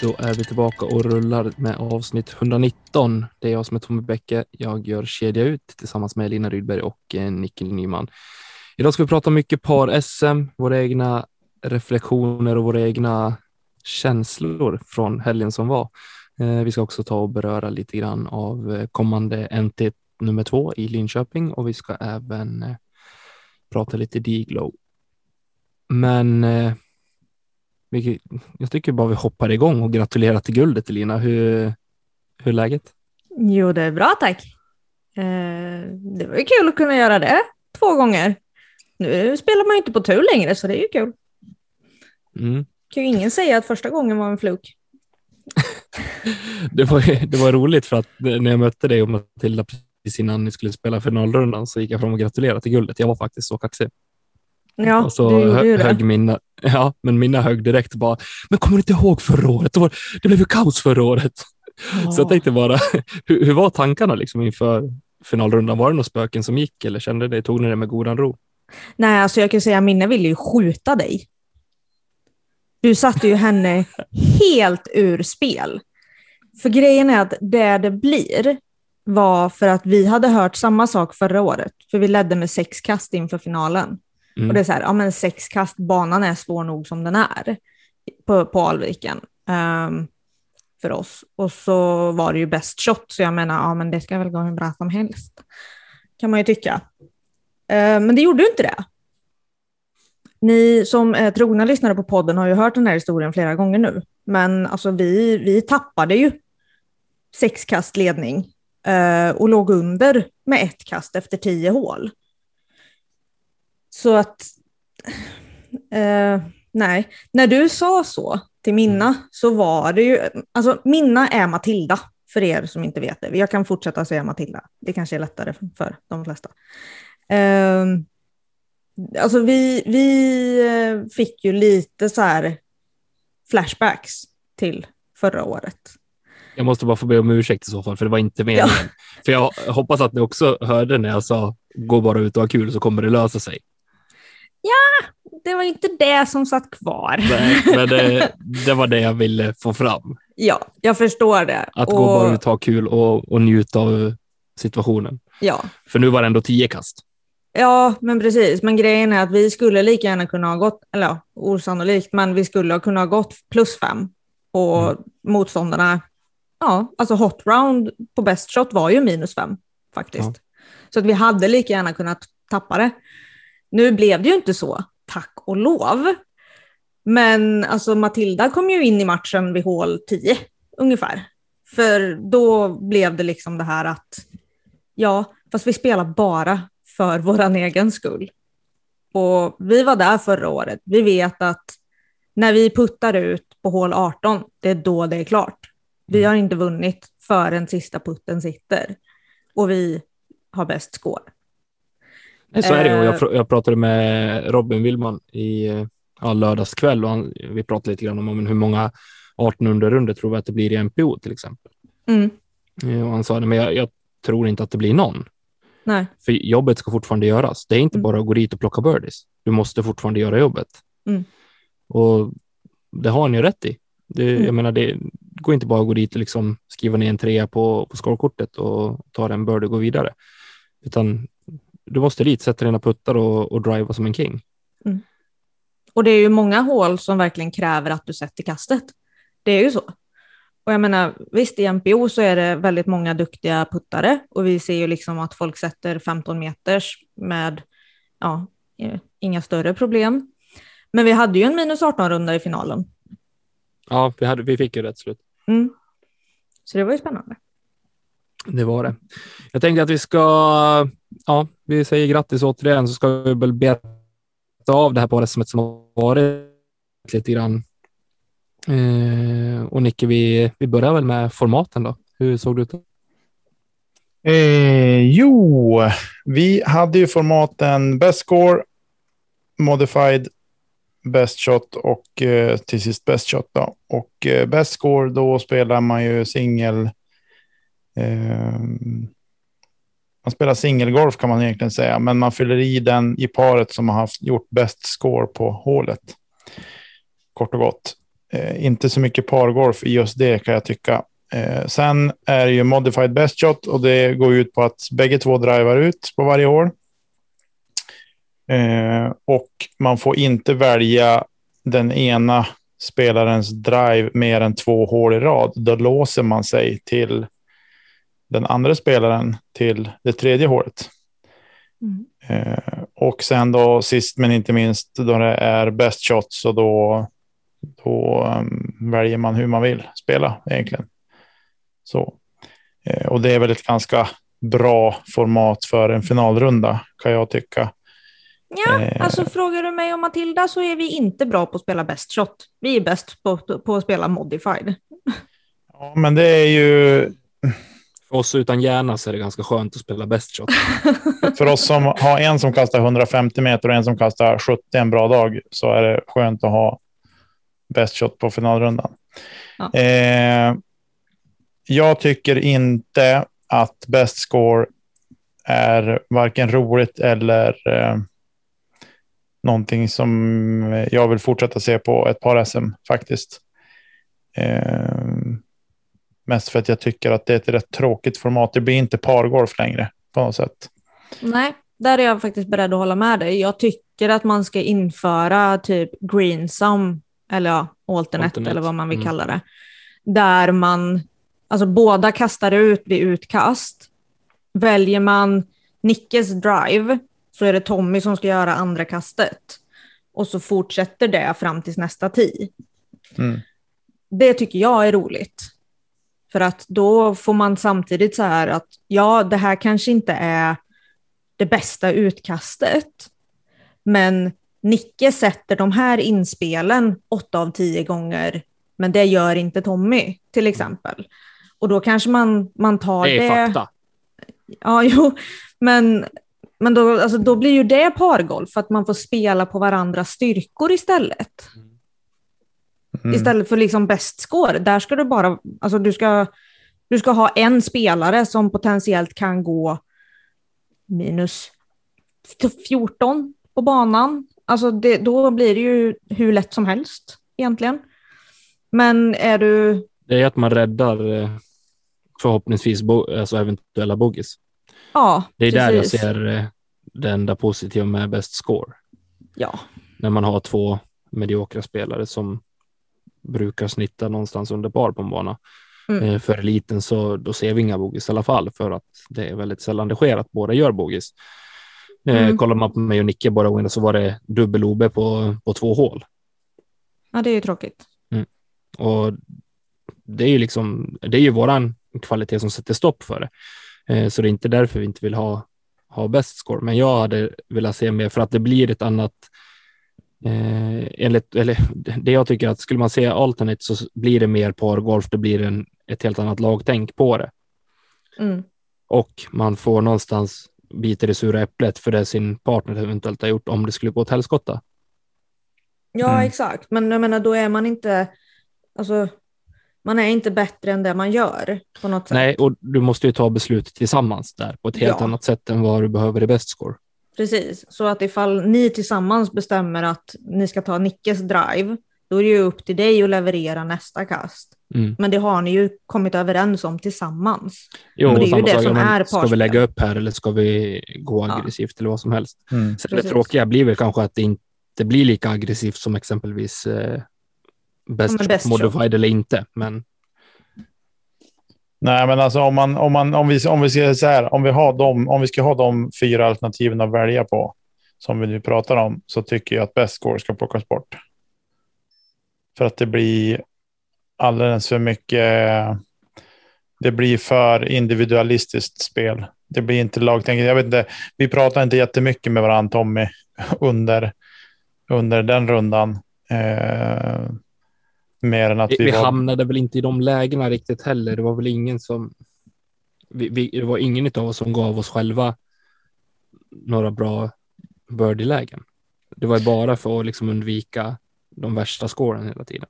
Då är vi tillbaka och rullar med avsnitt 119. Det är jag som är Tommy Bäcke. Jag gör Kedja ut tillsammans med Lina Rydberg och eh, Nickel Nyman. Idag ska vi prata mycket par-SM, våra egna reflektioner och våra egna känslor från helgen som var. Eh, Vi ska också ta och beröra lite grann av eh, kommande NT nummer två i Linköping och vi ska även eh, prata lite D-Glow. Men eh, eh, vi, jag tycker bara vi hoppar igång och gratulerar till guldet Elina. Hur, hur är läget? Jo, det är bra tack. Eh, det var ju kul att kunna göra det två gånger. Nu spelar man ju inte på tur längre, så det är ju kul. Mm. Kan ju ingen säga att första gången var en fluk. Det, var, det var roligt för att när jag mötte dig och Matilda precis innan ni skulle spela finalrundan så gick jag fram och gratulerade till guldet. Jag var faktiskt så kaxig. Ja, och så du hö- högg mina, ja, men mina högg direkt bara, men kommer du inte ihåg förra året? Det, var, det blev ju kaos förra året. Så jag tänkte bara, hur, hur var tankarna liksom inför finalrundan? Var det några spöken som gick eller kände det, tog ni det med godan ro? Nej, alltså jag kan säga att Minne ville ju skjuta dig. Du satte ju henne helt ur spel. För grejen är att det det blir var för att vi hade hört samma sak förra året, för vi ledde med sex kast inför finalen. Mm. Och det är så här, ja men sex kast, banan är svår nog som den är på, på Alviken ehm, för oss. Och så var det ju best shot, så jag menar, ja men det ska väl gå hur bra som helst, kan man ju tycka. Eh, men det gjorde ju inte det. Ni som är trogna lyssnare på podden har ju hört den här historien flera gånger nu, men alltså vi, vi tappade ju sex kast ledning eh, och låg under med ett kast efter tio hål. Så att, eh, nej, när du sa så till Minna så var det ju, alltså Minna är Matilda, för er som inte vet det. Jag kan fortsätta säga Matilda, det kanske är lättare för de flesta. Eh, alltså vi, vi eh, fick ju lite så här flashbacks till förra året. Jag måste bara få be om ursäkt i så fall, för det var inte meningen. För jag hoppas att ni också hörde när jag sa gå bara ut och ha kul så kommer det lösa sig. Det var inte det som satt kvar. Nej, men det, det var det jag ville få fram. Ja, jag förstår det. Att Och- gå bara ut ha kul och, och njuta av situationen. Ja. För nu var det ändå tio kast. ja, men precis. Men grejen är att vi skulle lika gärna kunna ha gått, eller ja, osannolikt, men vi skulle ha kunnat ha gått plus fem. Och motståndarna, ja, alltså hot round på best shot var ju minus fem faktiskt. Ja. Så att vi hade lika gärna kunnat tappa det. Nu blev det ju inte så, tack och lov. Men alltså Matilda kom ju in i matchen vid hål 10 ungefär. För då blev det liksom det här att, ja, fast vi spelar bara för våran egen skull. Och vi var där förra året. Vi vet att när vi puttar ut på hål 18, det är då det är klart. Vi har inte vunnit förrän sista putten sitter. Och vi har bäst score. Nej, så är det. Och Eh. jag, pr- jag pratade med Robin Willman i eh, ja, lördagskväll och han, vi pratade lite grann om hur många 18 underrunder tror vi att det blir i NPO till exempel. Mm. Eh, Och han sa, "Nej, men jag, jag tror inte att det blir någon. Nej. För jobbet ska fortfarande göras. Det är inte Mm. bara att gå dit och plocka birdies. Du måste fortfarande göra jobbet. Mm. Och det har ni rätt i. Det, Mm. Jag menar, det går inte bara att gå dit och liksom skriva ner en trea på, på scorekortet och ta en birdie och gå vidare. Utan du måste dit, sätta dina puttar och, och driva som en king. Och det är ju många hål som verkligen kräver att du sätter kastet. Det är ju så. Och jag menar, visst i MPO så är det väldigt många duktiga puttare och vi ser ju liksom att folk sätter 15 meters med ja, inga större problem. Men vi hade ju en minus 18-runda i finalen. Ja, vi, hade, vi fick ju rätt slut. Mm. Så det var ju spännande. Det var det. Jag tänkte att vi ska, ja, vi säger grattis återigen så ska vi väl beta av det här på som har varit lite grann. Eh, och Nicke, vi, vi börjar väl med formaten då. Hur såg det ut? Eh, jo, vi hade ju formaten Best Score, Modified, Best Shot och eh, till sist Best Shot. Då. Och eh, Best Score, då spelar man ju singel. Eh, man spelar singelgolf kan man egentligen säga, men man fyller i den i paret som har haft, gjort bäst score på hålet. Kort och gott. Eh, inte så mycket pargolf i just det kan jag tycka. Eh, sen är det ju modified best shot och det går ut på att bägge två driver ut på varje hål. Eh, och man får inte välja den ena spelarens drive mer än två hål i rad. Då låser man sig till den andra spelaren till det tredje hålet. Mm. Eh, och sen då sist men inte minst då det är best shots och då, då um, väljer man hur man vill spela egentligen. Så. Eh, och det är väl ett ganska bra format för en finalrunda kan jag tycka. Ja, Eh. alltså frågar du mig om Matilda så är vi inte bra på att spela best shot. Vi är bäst på, på att spela modified. Ja, men det är ju För oss utan hjärna så är det ganska skönt att spela best shot. för oss som har en som kastar 150 meter och en som kastar 70 en bra dag så är det skönt att ha best shot på finalrundan. Ja. Eh, jag tycker inte att best score är varken roligt eller eh, någonting som jag vill fortsätta se på ett par SM faktiskt. Eh, mest för att jag tycker att det är ett rätt tråkigt format. Det blir inte pargolf längre på något sätt. Nej, där är jag faktiskt beredd att hålla med dig. Jag tycker att man ska införa typ greensome, eller ja, alternate, Alternate. eller vad man vill Mm. kalla det. Där man, alltså båda kastar ut vid utkast. Väljer man Nickes drive så är det Tommy som ska göra andra kastet. Och så fortsätter det fram tills nästa tee. Mm. Det tycker jag är roligt. För att då får man samtidigt så här att ja, det här kanske inte är det bästa utkastet, men Nicke sätter de här inspelen åtta av tio gånger, men det gör inte Tommy till exempel. Och då kanske man, man tar det. Det är fakta. Ja, jo, men, men då, alltså, då blir ju det pargolf, att man får spela på varandras styrkor istället. Mm. Istället för liksom bäst score, där ska du bara, alltså du ska, du ska ha en spelare som potentiellt kan gå minus 14 på banan. Alltså det, då blir det ju hur lätt som helst egentligen. Men är du, Det är att man räddar eh, förhoppningsvis bo, alltså eventuella bogeys. ja, Det är där jag precis. ser eh, det enda positiva med best score. Ja, När man har två mediokra spelare som brukar snitta någonstans under par på en bana. Mm. Eh, För eliten så då ser vi inga bogeys i alla fall för att det är väldigt sällan det sker att båda gör bogeys. Eh, Mm. Kollar man på mig och Nicke båda gångerna så var det dubbel OB på, på två hål. ja, det är ju tråkigt. Och det är ju liksom, det är ju våran kvalitet som sätter stopp för det. Eh, Så det är inte därför vi inte vill ha, ha bäst score. Men jag hade velat se mer för att det blir ett annat, eh, enligt, eller det jag tycker att skulle man se alternate så blir det mer pargolf, det blir en, ett helt annat lagtänk på det. Mm. Och man får någonstans bita det sura äpplet för det sin partner eventuellt har gjort om det skulle gå åt helskotta. Ja, Mm. exakt. Men jag menar, då är man inte, alltså, man är inte bättre än det man gör på något sätt. Nej, och du måste ju ta beslutet tillsammans där på ett helt Ja. annat sätt än vad du behöver i bäst score. Precis, så att ifall ni tillsammans bestämmer att ni ska ta Nickes drive, då är det ju upp till dig att leverera nästa kast. Mm. Men det har ni ju kommit överens om tillsammans. Jo, Men det är och ju det sak, som ja, men är Ska vi lägga upp här eller ska vi gå Ja. aggressivt eller vad som helst? Mm. Sen det tråkiga blir väl kanske att det inte blir lika aggressivt som exempelvis eh, best, Ja, shot, best shot. modified eller inte. Men Nej, men alltså om, man, om, man, om, vi, om, vi ska, så här, om, vi har de, om vi ska ha de fyra alternativen att välja på, som vi nu pratar om, så tycker jag att bäst score ska plockas bort. För att det blir alldeles för mycket. Det blir för individualistiskt spel. Det blir inte lagtänkande. Jag vet inte. Vi pratar inte jättemycket med varandra Tommy under under den rundan. Eh, mer än att Vi, vi, vi var... hamnade väl inte i de lägena riktigt heller. Det var väl ingen som. Vi, vi, det var ingen av oss som gav oss själva några bra birdie-lägen. Det var ju bara för att liksom undvika de värsta scoren hela tiden.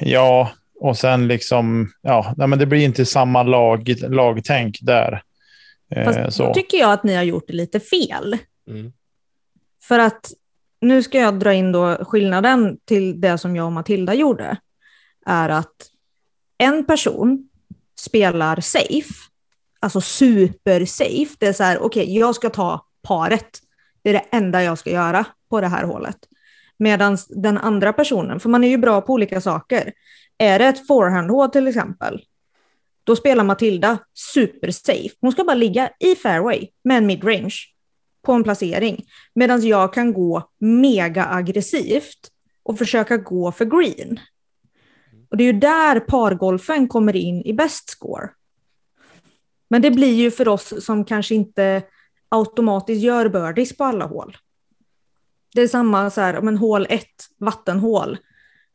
Ja, och sen liksom, ja, nej, men det blir inte samma lag, lagtänk där. Eh, Fast så. då tycker jag att ni har gjort det lite fel. Mm. För att nu ska jag dra in då skillnaden till det som jag och Matilda gjorde. Är att en person spelar safe, alltså super safe. Det är så här, okej, jag ska ta paret. Det är det enda jag ska göra på det här hålet. Medan den andra personen, för man är ju bra på olika saker. Är det ett forehandhål till exempel, då spelar Matilda super safe. Hon ska bara ligga i fairway med en midrange på en placering. Medan jag kan gå mega aggressivt och försöka gå för green. Och det är ju där pargolfen kommer in i best score. Men det blir ju för oss som kanske inte automatiskt gör birdies på alla hål. Det är samma så här, om en hål 1, vattenhål.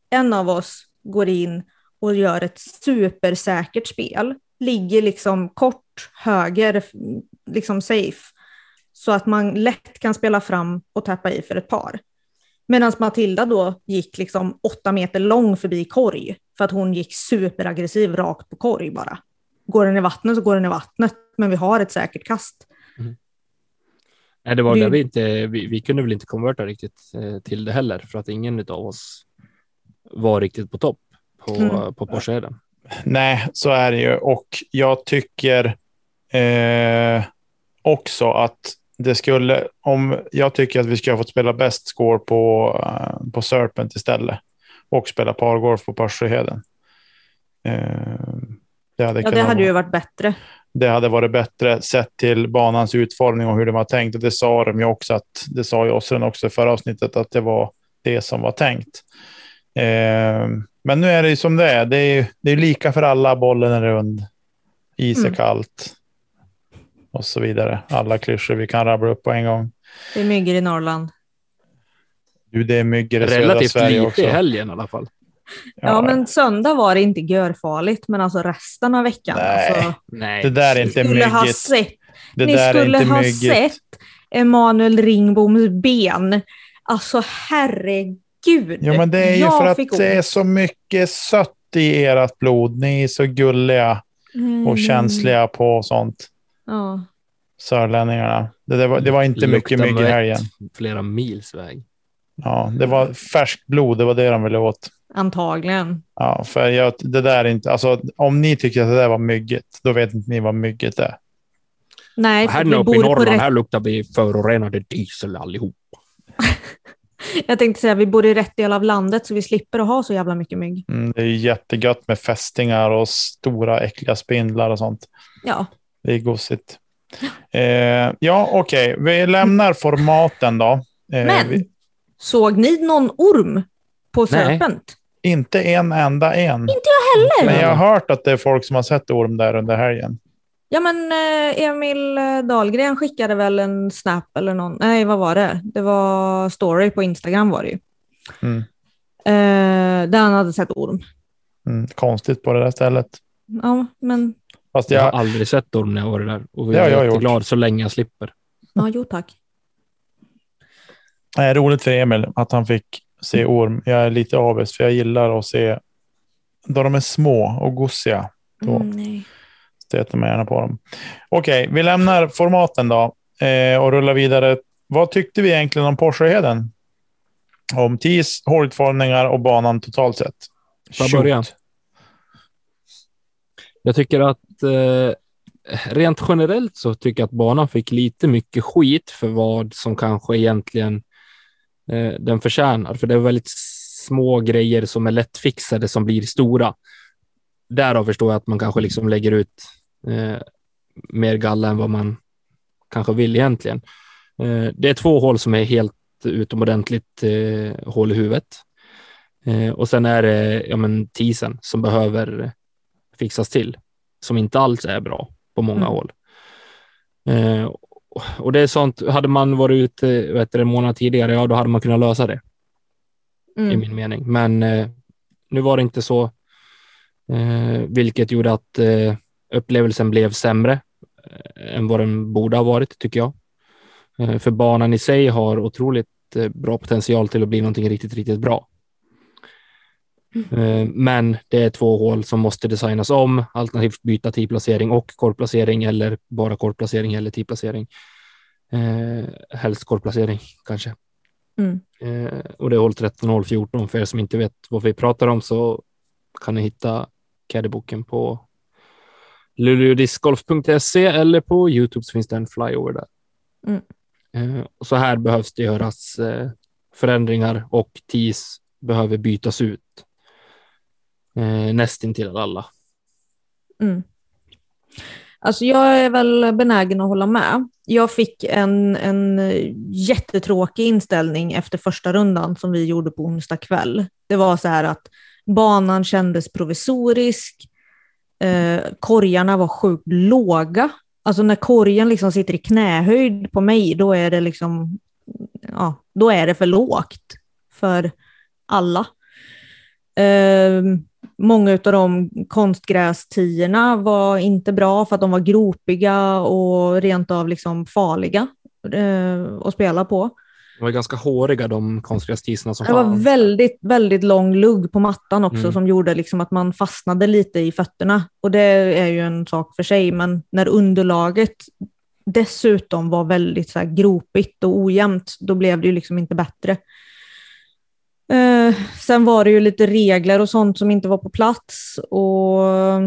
En av oss går in och gör ett supersäkert spel. Ligger liksom kort höger, liksom safe. Så att man lätt kan spela fram och tappa i för ett par. Medan Matilda då gick liksom åtta meter lång förbi korg. För att hon gick superaggressiv rakt på korg bara. Går den i vattnet så går den i vattnet. Men vi har ett säkert kast. Nej, det var Det- där vi inte, vi, vi kunde väl inte konverta riktigt eh, till det heller för att ingen av oss var riktigt på topp på, Mm. på Porscheden. Nej, så är det ju. Och jag tycker eh, också att det skulle, om jag tycker att vi ska ha fått spela bäst score på, eh, på Serpent istället och spela pargolf på Porscheheden. Eh, det, hade Ja, det hade ju vara- varit bättre. det hade varit bättre sett till banans utformning och hur det var tänkt. Och det sa de ju också att det sa ju också i förra avsnittet att det var det som var tänkt. Eh, men nu är det ju som det är. Det är, ju- det är lika för alla. Bollen är rund. Is är Mm. kallt. Och så vidare. Alla klyschor vi kan rabbla upp på en gång. Det är myggor i Norrland. Du, det är myggor i södra Relativt Sverige lite också. i helgen i alla fall. Ja, men söndag var det inte görfarligt, men alltså resten av veckan. Nej. Alltså, Nej, Det där är ni inte skulle ha myggigt. sett, Det ni skulle ha myggigt. sett Emanuel Ringboms ben. Alltså herregud. Ja, men det är ju för att det är så mycket sött i ert blod. Ni är så gulliga Mm. och känsliga på sånt. Ja. Sörlänningarna. Det, det, var, det var inte mycket Luktar mygg i helgen. Flera mils väg. Ja, det var färskt blod, det var det de ville åt. Antagligen. Ja, för jag, det där är inte, alltså, om ni tycker att det där var myggigt, då vet inte ni vad mygget är. Nej, Här vi uppe i Norrland, rätt, här luktar vi förorenade diesel allihop. jag tänkte säga vi bor i rätt del av landet så vi slipper att ha så jävla mycket mygg. Mm, det är ju jättegött med fästingar och stora äckliga spindlar och sånt. Ja, Det är gosigt. Eh, ja, okej. Vi lämnar formaten då. Eh, men vi, såg ni någon orm på Nej. Serpent? inte en enda en. Inte jag heller. Men jag har hört att det är folk som har sett orm där under helgen. Ja, men eh, Emil Dahlgren skickade väl en snap eller någon. Nej, vad var det? Det var story på Instagram var det ju. Mm. Eh, där han hade sett orm. Mm, konstigt på det där stället. Ja, men Fast Jag har jag, aldrig sett orm när jag varit där och har jag jag är gjort. jätteglad så länge jag slipper. ja, jo tack. det är roligt för Emil att han fick se orm. Jag är lite avis för jag gillar att se då de är små och gosiga. Då Mm, nej. stöter man gärna på dem. Okej, vi lämnar formaten då eh, och rullar vidare. Vad tyckte vi egentligen om Porscheheden? Om TIS, hålutformningar och banan totalt sett. Får jag Shoot. Jag tycker att eh, rent generellt så tycker jag att banan fick lite mycket skit för vad som kanske egentligen eh, den förtjänar. För det är väldigt små grejer som är lättfixade som blir stora. Därav förstår jag att man kanske liksom lägger ut eh, mer galla än vad man kanske vill egentligen. Eh, det är två hål som är helt utomordentligt eh, hål i huvudet. Eh, och sen är det ja, men, tisen som behöver fixas till, som inte alls är bra på många Mm. håll. Eh, och det är sånt, hade man varit ute vet en månad tidigare, ja då hade man kunnat lösa det i Mm. min mening. Men eh, nu var det inte så, eh, vilket gjorde att eh, upplevelsen blev sämre eh, än vad den borde ha varit, tycker jag. Eh, för banan i sig har otroligt eh, bra potential till att bli någonting riktigt, riktigt bra. Eh, men det är två hål som måste designas om, alternativt byta tidplacering och kortplacering eller bara kortplacering eller tidplacering. Eh, helst kortplacering kanske. Mm. Eh, och det är hål 13 och hål 14. För er som inte vet vad vi pratar om så kan ni hitta caddyboken på luleådiscgolf.se eller på Youtube så finns det en flyover där. Mm. Eh, och så här behövs det göras eh, förändringar och TIS behöver bytas ut. Eh, nästintill alla. Mm. Alltså jag är väl benägen att hålla med. Jag fick en, en jättetråkig inställning efter första rundan som vi gjorde på onsdag kväll. Det var så här att banan kändes provisorisk, eh, korgarna var sjukt låga. Alltså när korgen liksom sitter i knähöjd på mig, då är det liksom, ja, då är det för lågt för alla. Eh, många av de konstgrästierna var inte bra för att de var gropiga och rent av liksom farliga eh, att spela på. De var ganska håriga de konstgrästiserna som Det var fanns. väldigt, väldigt lång lugg på mattan också Mm. som gjorde liksom att man fastnade lite i fötterna. Och det är ju en sak för sig, men när underlaget dessutom var väldigt så gropigt och ojämnt, då blev det ju liksom inte bättre. Eh, sen var det ju lite regler och sånt som inte var på plats och eh,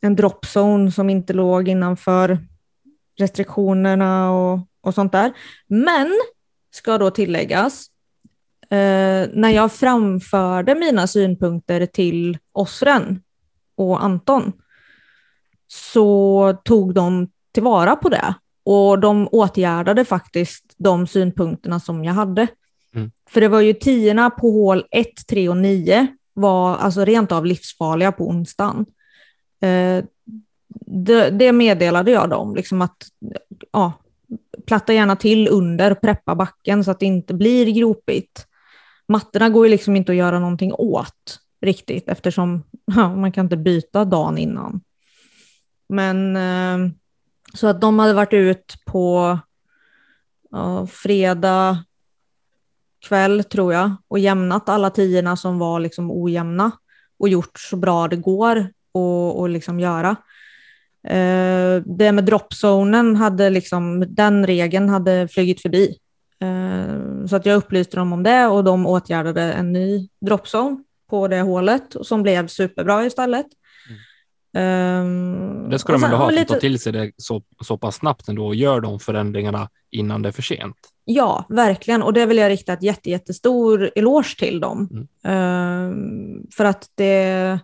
en dropzone som inte låg innanför restriktionerna och, och sånt där. Men, ska då tilläggas, eh, när jag framförde mina synpunkter till Osren och Anton så tog de tillvara på det och de åtgärdade faktiskt de synpunkterna som jag hade. Mm. För det var ju tiorna på hål 1, 3 och 9 var alltså rent av livsfarliga på onsdagen. Eh, det, det meddelade jag dem, liksom att ja, platta gärna till under, preppa backen så att det inte blir gropigt. Mattorna går ju liksom inte att göra någonting åt riktigt eftersom ja, man kan inte byta dagen innan. Men eh, så att de hade varit ut på ja, fredag kväll tror jag och jämnat alla tiorna som var liksom ojämna och gjort så bra det går och, och liksom göra. Eh, det med dropzonen hade liksom, den regeln hade flugit förbi. Eh, så att jag upplyste dem om det och de åtgärdade en ny dropzone på det hålet som blev superbra istället. Eh, Det ändå ha, att lite- ta till sig det så, så pass snabbt ändå och gör de förändringarna innan det är för sent. Ja, verkligen. Och det vill jag rikta ett jätte, jättestor eloge till dem. Mm. Ehm, för att det,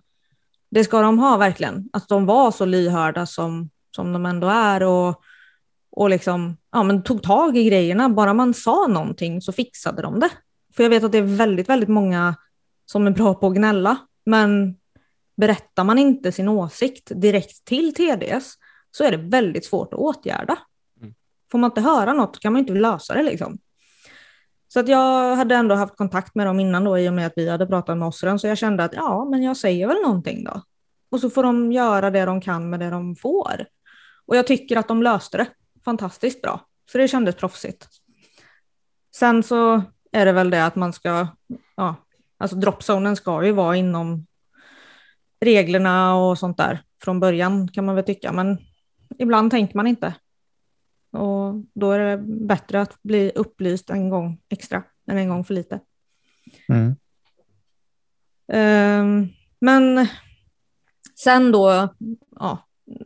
det ska de ha verkligen. Att de var så lyhörda som, som de ändå är och, och liksom, ja, men tog tag i grejerna. Bara man sa någonting så fixade de det. För jag vet att det är väldigt, väldigt många som är bra på att gnälla. Men berättar man inte sin åsikt direkt till TDS så är det väldigt svårt att åtgärda. Får man inte höra något kan man inte lösa det liksom. Så att jag hade ändå haft kontakt med dem innan då i och med att vi hade pratat med Osren så jag kände att ja, men jag säger väl någonting då. Och så får de göra det de kan med det de får. Och jag tycker att de löste det fantastiskt bra. Så det kändes proffsigt. Sen så är det väl det att man ska, ja, alltså dropzonen ska ju vara inom reglerna och sånt där från början kan man väl tycka, men ibland tänker man inte. Och då är det bättre att bli upplyst en gång extra än en gång för lite. Mm. Ehm, men sen då, ja,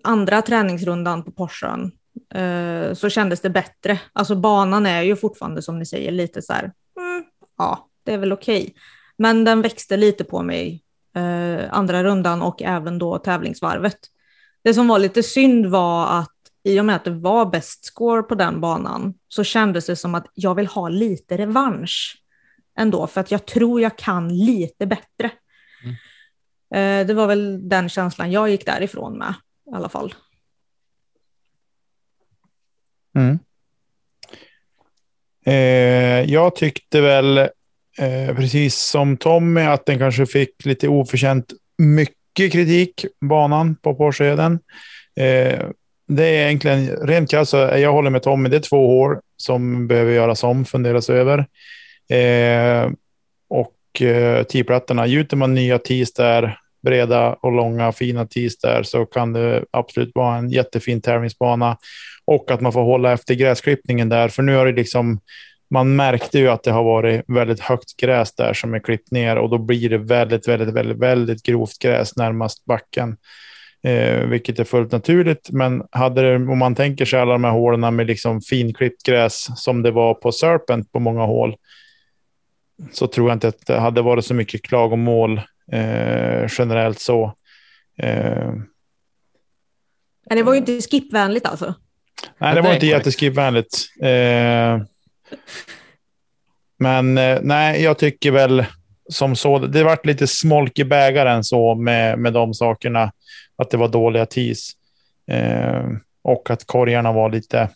andra träningsrundan på Porschen eh, så kändes det bättre. Alltså banan är ju fortfarande som ni säger lite så här, mm, ja, det är väl okej. Men den växte lite på mig eh, andra rundan och även då tävlingsvarvet. Det som var lite synd var att i och med att det var bäst score på den banan så kändes det som att jag vill ha lite revansch ändå, för att jag tror jag kan lite bättre. Eh, det var väl den känslan jag gick därifrån med i alla fall. Mm. Eh, jag tyckte väl, eh, precis som Tommy, att den kanske fick lite oförtjänt mycket kritik, banan på Porscheden. Eh, det är egentligen, rent krasst, jag håller med Tommy, det är två hål som behöver göras om, funderas över. Eh, och eh, tiplattorna, gjuter man nya tees där, breda och långa fina tees där, så kan det absolut vara en jättefin tävlingsbana. Och att man får hålla efter gräsklippningen där, för nu har det liksom, man märkte ju att det har varit väldigt högt gräs där som är klippt ner och då blir det väldigt, väldigt, väldigt, väldigt grovt gräs närmast backen. Eh, vilket är fullt naturligt, men hade det, om man tänker sig alla de här hålen med liksom finklippt gräs som det var på Serpent på många hål, så tror jag inte att det hade varit så mycket klagomål eh, generellt så. Eh, Men det var ju inte skipvänligt alltså. nej, det var inte korrekt. jätteskipvänligt. Eh, men eh, nej, jag tycker väl som så. Det vart lite smolk i bägaren så med, med de sakerna. Att det var dåliga tees. Eh, och att korgarna var lite,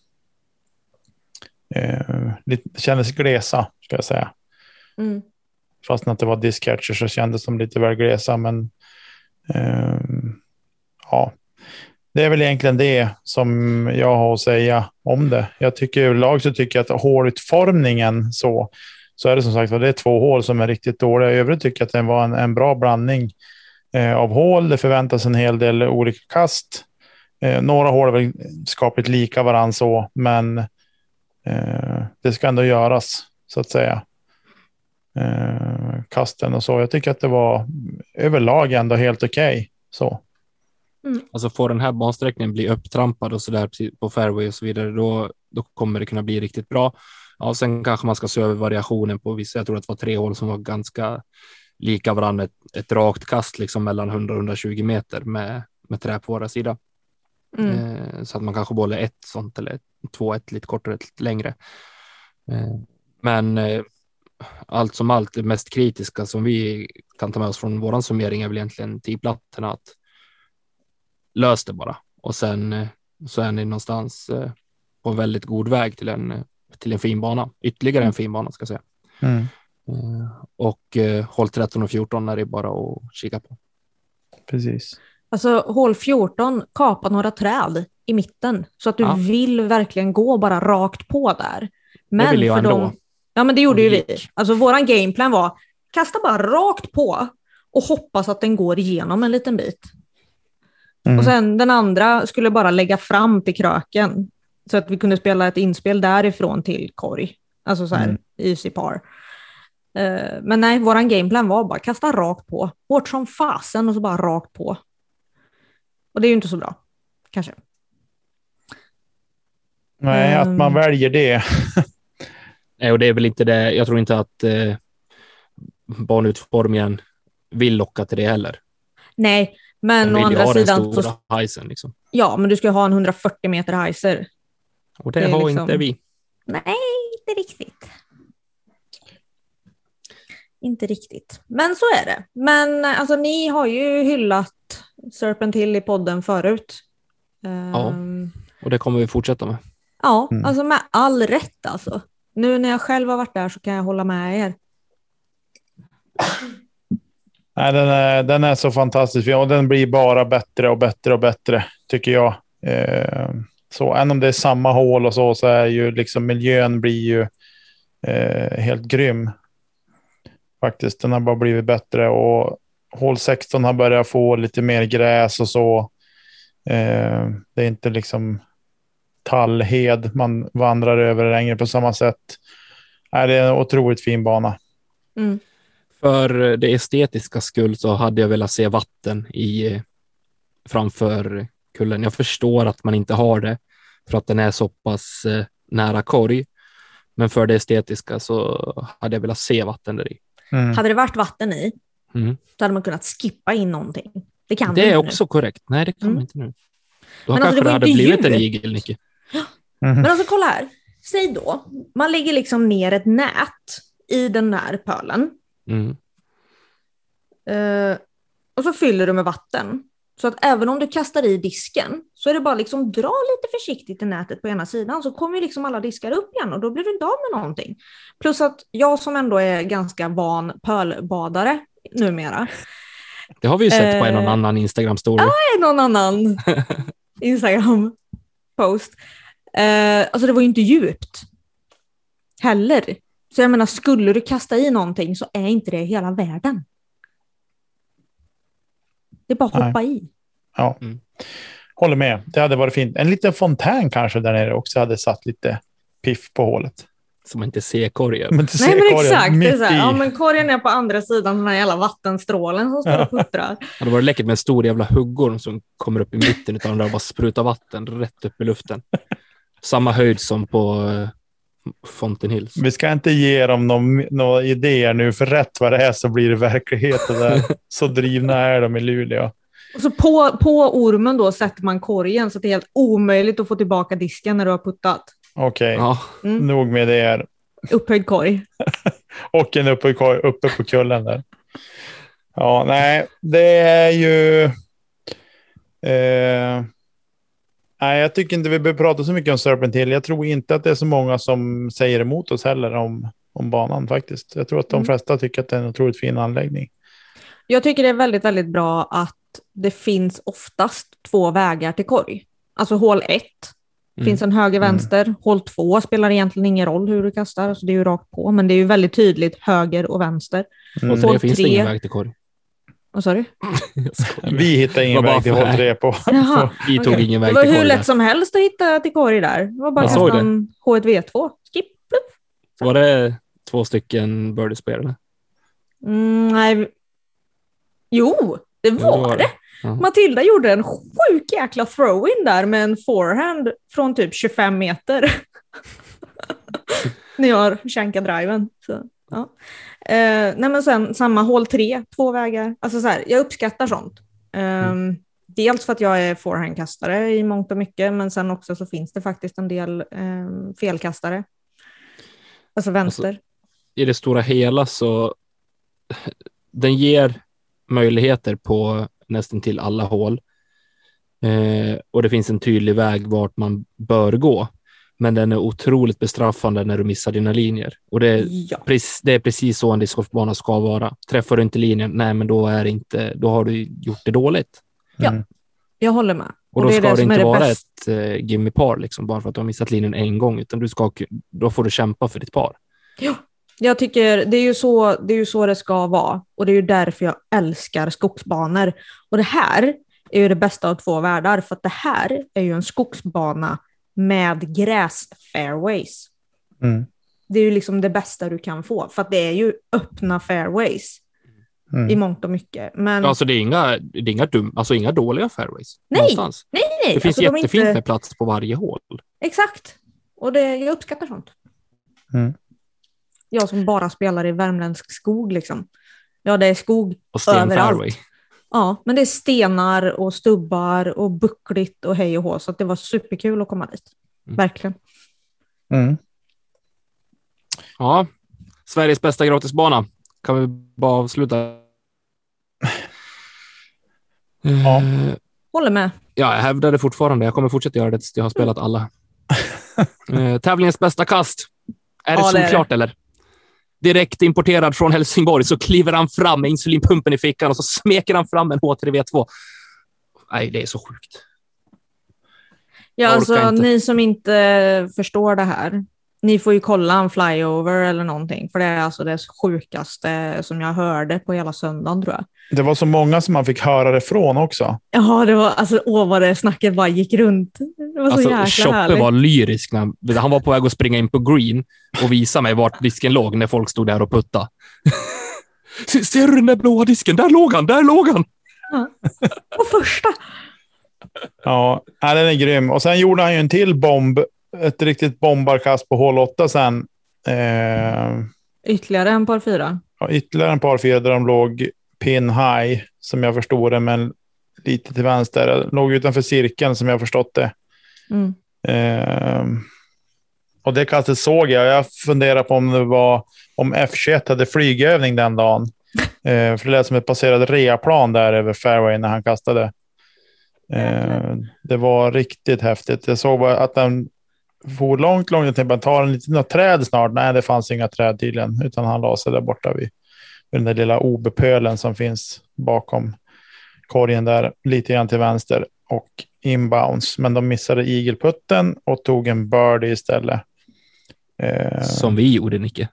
eh, lite kändes glesa, ska jag säga. Mm. Fast att det var discatcher så kändes de lite väl glesa. Men ehm, ja, det är väl egentligen det som jag har att säga om det. Jag tycker överlag så tycker jag att hålutformningen så, så är det som sagt var det är två hål som är riktigt dåliga. I övrigt tycker jag att det var en, en bra blandning eh, av hål. Det förväntas en hel del olika kast. Eh, några hål är väl skapligt lika varandra så, men eh, det ska ändå göras så att säga eh, kasten och så. Jag tycker att det var överlag ändå helt okej. Så. Alltså får den här bansträckningen bli upptrampad och så där på fairway och så vidare, då, då kommer det kunna bli riktigt bra. Ja, sen kanske man ska se över variationen på vissa. Jag tror att det var tre hål som var ganska lika varandra. Ett, ett rakt kast liksom mellan 100 och 120 meter med, med trä på våra sida. Mm. Eh, så att man kanske bollar ett sånt eller två, ett lite kortare, ett lite längre. Eh, men eh, allt som allt, det mest kritiska som vi kan ta med oss från våran summering är väl egentligen tidplattorna. Att lös det bara och sen eh, så är ni någonstans eh, på en väldigt god väg till en, till en fin bana. Ytterligare en fin bana ska jag säga. Mm. Eh, Och håll 13 och 14 är det bara att kika på. Precis. Alltså hål 14, kapa några träd i mitten så att du Ja. vill verkligen gå bara rakt på där. Men ville jag för ändå. dem- Ja, men det gjorde ju det vi. Alltså våran gameplan var kasta bara rakt på och hoppas att den går igenom en liten bit. Mm. Och sen den andra skulle bara lägga fram till kröken så att vi kunde spela ett inspel därifrån till korg. Alltså så här, Mm. easy par. Eh, men nej, våran gameplan var bara kasta rakt på. Hårt som fasen och så bara rakt på. Och det är ju inte så bra, kanske. Nej, att man Mm. väljer det. Nej, och det är väl inte det. Jag tror inte att eh, banutformningen vill locka till det heller. Nej, men å andra ha den sidan, så, hajsen liksom. ja, men du ska ju ha en 140 meter heiser. Och det, Det är har liksom- inte vi. Nej, inte riktigt. Inte riktigt. Men så är det. Men alltså, ni har ju hyllat Serpent Hill i podden förut. Ehm, Och det kommer vi fortsätta med. ja, Mm. alltså med all rätt alltså. Nu när jag själv har varit där så kan jag hålla med er. Nej, den, är, den är så fantastisk och den blir bara bättre och bättre och bättre tycker jag. Eh, så även om det är samma hål och så, så är ju liksom miljön blir ju eh, helt grym. Faktiskt, den har bara blivit bättre och hål 16 har börjat få lite mer gräs och så. Eh, det är inte liksom tallhed man vandrar över längre på samma sätt. Nej, det är en otroligt fin bana. Mm. För det estetiska skull så hade jag velat se vatten i framför kullen. Jag förstår att man inte har det för att den är så pass eh, nära korg. Men för det estetiska så hade jag velat se vatten där i. Mm. Hade det varit vatten i, Mm. så hade man kunnat skippa in någonting. Det kan Det är också korrekt. Nej, det kan Mm. man inte nu. Då Men alltså, kanske det det var hade inte blivit en igel, Nicke. Men alltså kolla här. Säg då, man lägger liksom ner ett nät i den där pölen. Mm. Eh, och så fyller du med vatten. Så att även om du kastar i disken så är det bara liksom dra lite försiktigt i nätet på ena sidan så kommer ju liksom alla diskar upp igen och då blir du inte av med någonting. Plus att jag som ändå är ganska van pölbadare numera, Det har vi ju sett på en och Eh. annan Instagram-story. är någon annan Instagram-post. Eh, alltså det var ju inte djupt heller. Så jag menar, skulle du kasta i någonting så är inte det hela världen. Det är bara att Nej. hoppa i. Ja. Mm. Håller med. Det hade varit fint. En liten fontän kanske där nere också hade satt lite piff på hålet. Så man inte ser korgen. Men inte Nej men exakt, det är så här, ja, men korgen är på andra sidan den här jävla vattenstrålen som står och puttrar. Det hade varit läckert med en stor jävla huggorm som kommer upp i mitten av den där och bara sprutar vatten rätt upp i luften. Samma höjd som på uh, Fountain Hills. Vi ska inte ge dem några några idéer nu, för rätt vad det är så blir det verklighet. det Där. Så drivna är de i Luleå. Och så på, på ormen då sätter man korgen så att det är helt omöjligt att få tillbaka disken när du har puttat. Okej, Ja, Mm. nog med det. Är. Upphöjd korg. Och en uppe, uppe på kullen där. Ja, nej, det är ju... Eh, nej, jag tycker inte vi behöver prata så mycket om Serpent Hill. Jag tror inte att det är så många som säger emot oss heller om, om banan faktiskt. Jag tror att de Mm. flesta tycker att det är en otroligt fin anläggning. Jag tycker det är väldigt, väldigt bra att det finns oftast två vägar till korg. Alltså hål 1 Mm. finns en höger, vänster. Hål 2 spelar egentligen ingen roll hur du kastar, alltså det är ju rakt på, men det är ju väldigt tydligt höger och vänster. Mm. Hål finns det tre. ingen väg till korg. Vad sa du? Vi hittar ingen väg till håll tre på. Jaha, Vi tog okej. ingen Det väg var till hur korg. lätt där. som helst att hitta till korg där. Det var bara att kasta det. en H1V2. Skip, plupp. Var det två stycken birdies på eller? Mm, nej. Jo, det Jo, var det. Ja. Matilda gjorde en sjuk jäkla throw-in där med en forehand från typ 25 meter. När jag shankade driven. Så, ja. Eh, nej men sen samma hål 3, två vägar. Alltså så här, jag uppskattar sånt. Ehm, Dels för att jag är forehandkastare i mångt och mycket, men sen också så finns det faktiskt en del ehm, felkastare. Alltså vänster. I det stora hela så den ger möjligheter på nästan till alla hål. Eh, och det finns en tydlig väg vart man bör gå. Men den är otroligt bestraffande när du missar dina linjer. Och det, ja. Precis, det är precis så en discgolfbana ska vara. Träffar du inte linjen, nej, men då är inte, då har du gjort det dåligt. Ja. Mm. Jag håller med. Och, då det är ska det det är inte det vara bästa. ett eh, gimme par liksom, bara för att du har missat linjen en gång, utan du ska, då får du kämpa för ditt par. Jag tycker det är, ju så, det är ju så det ska vara och det är ju därför jag älskar skogsbanor. Och det här är ju det bästa av två världar för att det här är ju en skogsbana med gräsfairways. Mm. Det är ju liksom det bästa du kan få för att det är ju öppna fairways i Mm. mångt och mycket. Men Alltså det är inga, det är inga, dum, alltså inga dåliga fairways. Nej, någonstans. nej, nej, Det finns alltså, jättefint inte- med plats på varje hål. Exakt. Och det, jag uppskattar sånt. Mm. Jag som bara spelar i värmländsk skog liksom. Ja, det är skog Och sten Överallt. fairway. Ja, men det är stenar och stubbar och buckligt och hej och hå, så att det var superkul att komma dit. Mm. Verkligen. Mm. Ja, Sveriges bästa gratisbana. Kan vi bara avsluta? Ja. Eh, Håller med. Ja, jag hävdar det fortfarande. Jag kommer fortsätta göra det tills jag har spelat alla. eh, tävlingens bästa kast. Är det Ja, det är solklart eller? Direkt importerad från Helsingborg så kliver han fram med insulinpumpen i fickan och så smeker han fram en H3V2. Nej, det är så sjukt. Ja, alltså, inte. ni som inte förstår det här, ni får ju kolla en flyover eller någonting, för det är alltså det sjukaste som jag hörde på hela söndagen tror jag. Det var så många som man fick höra det från också. Ja, det var alltså, åh vad det snacket bara gick runt. Det var så Alltså, jäkla Choppe härligt. var lyrisk. När han, var på väg att springa in på green och visa mig vart disken låg när folk stod där och puttade. Se- Ser du den där blåa disken? Där låg han! Där låg han! På första. Ja, ja, den är grym. Och sen gjorde han ju en till bomb, ett riktigt bombarkast på hål 8 sen. Eh, Ytterligare en par fyra. ja, ytterligare en par fyra där de låg pin high, som jag förstod det, men lite till vänster. Låg utanför cirkeln som jag förstått det. Mm. Eh, och det kastet såg jag. Jag funderar på om det var om F21 hade flygövning den dagen. Eh, för det lät som ett passerat reaplan där över fairway när han kastade. Eh, det var riktigt häftigt. Jag såg bara att den for långt, långt. Jag tänkte bara, tar en liten träd snart? Nej, det fanns inga träd tydligen, utan han la sig där borta vid, vid den där lilla obepölen som finns bakom korgen där, lite grann till vänster och inbounds. Men de missade igelputten och tog en birdie istället. Eh, Som vi gjorde, Nicke.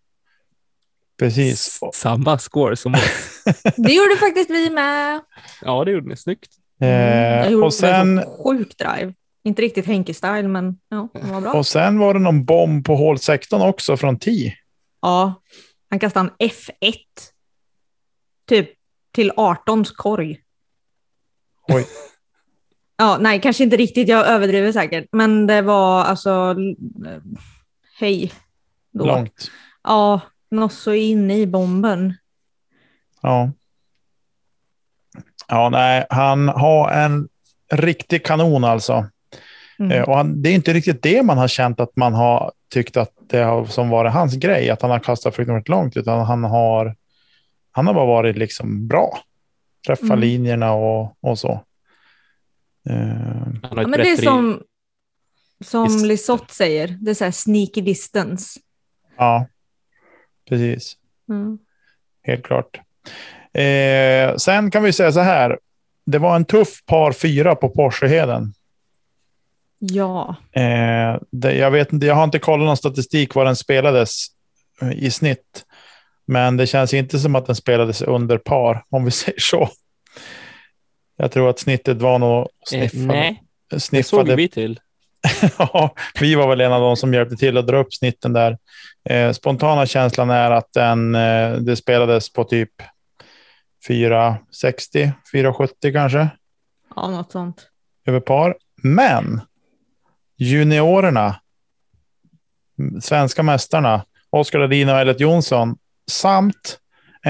precis. Samma score som oss. Det gjorde faktiskt vi med. Ja, det gjorde ni. Snyggt. jag Eh, gjorde och, sen, en sjuk drive. Inte riktigt Henke-style, men ja, det var bra. och sen var det någon bomb på hål 16 också från 10. Ja, han kastade en F1. Typ till 18s korg. Oj. Ja, nej, kanske inte riktigt. Jag överdriver säkert. Men det var alltså... eh, Hej. Då. Långt. Ja, något så inne i bomben. Ja. Ja, nej, han har en riktig kanon alltså. Mm. Eh, Och han, det är inte riktigt det man har känt att man har tyckt att det har som varit hans grej, att han har kastat fruktansvärt långt, utan han har, han har bara varit liksom bra. Träffa Mm. linjerna och, och så. Han har Ja, men det är som, som. Lisotte säger, det är så här sneaky distance. ja, precis. Mm. Helt klart. Eh, sen kan vi säga så här. Det var en tuff par fyra på Porscheheden. Ja, Eh, det, jag, vet inte, jag har inte kollat någon statistik var den spelades eh, i snitt. Men det känns inte som att den spelades under par, om vi säger så. Jag tror att snittet var nog Eh, sniffade. nej, det såg sniffade. vi till. ja, vi var väl en av de som hjälpte till att dra upp snitten där. Eh, spontana känslan är att den, eh, det spelades på typ 460, 470 kanske ja något sånt. över par. Men juniorerna, svenska mästarna, Oskar Ladin och Elliot Jonsson samt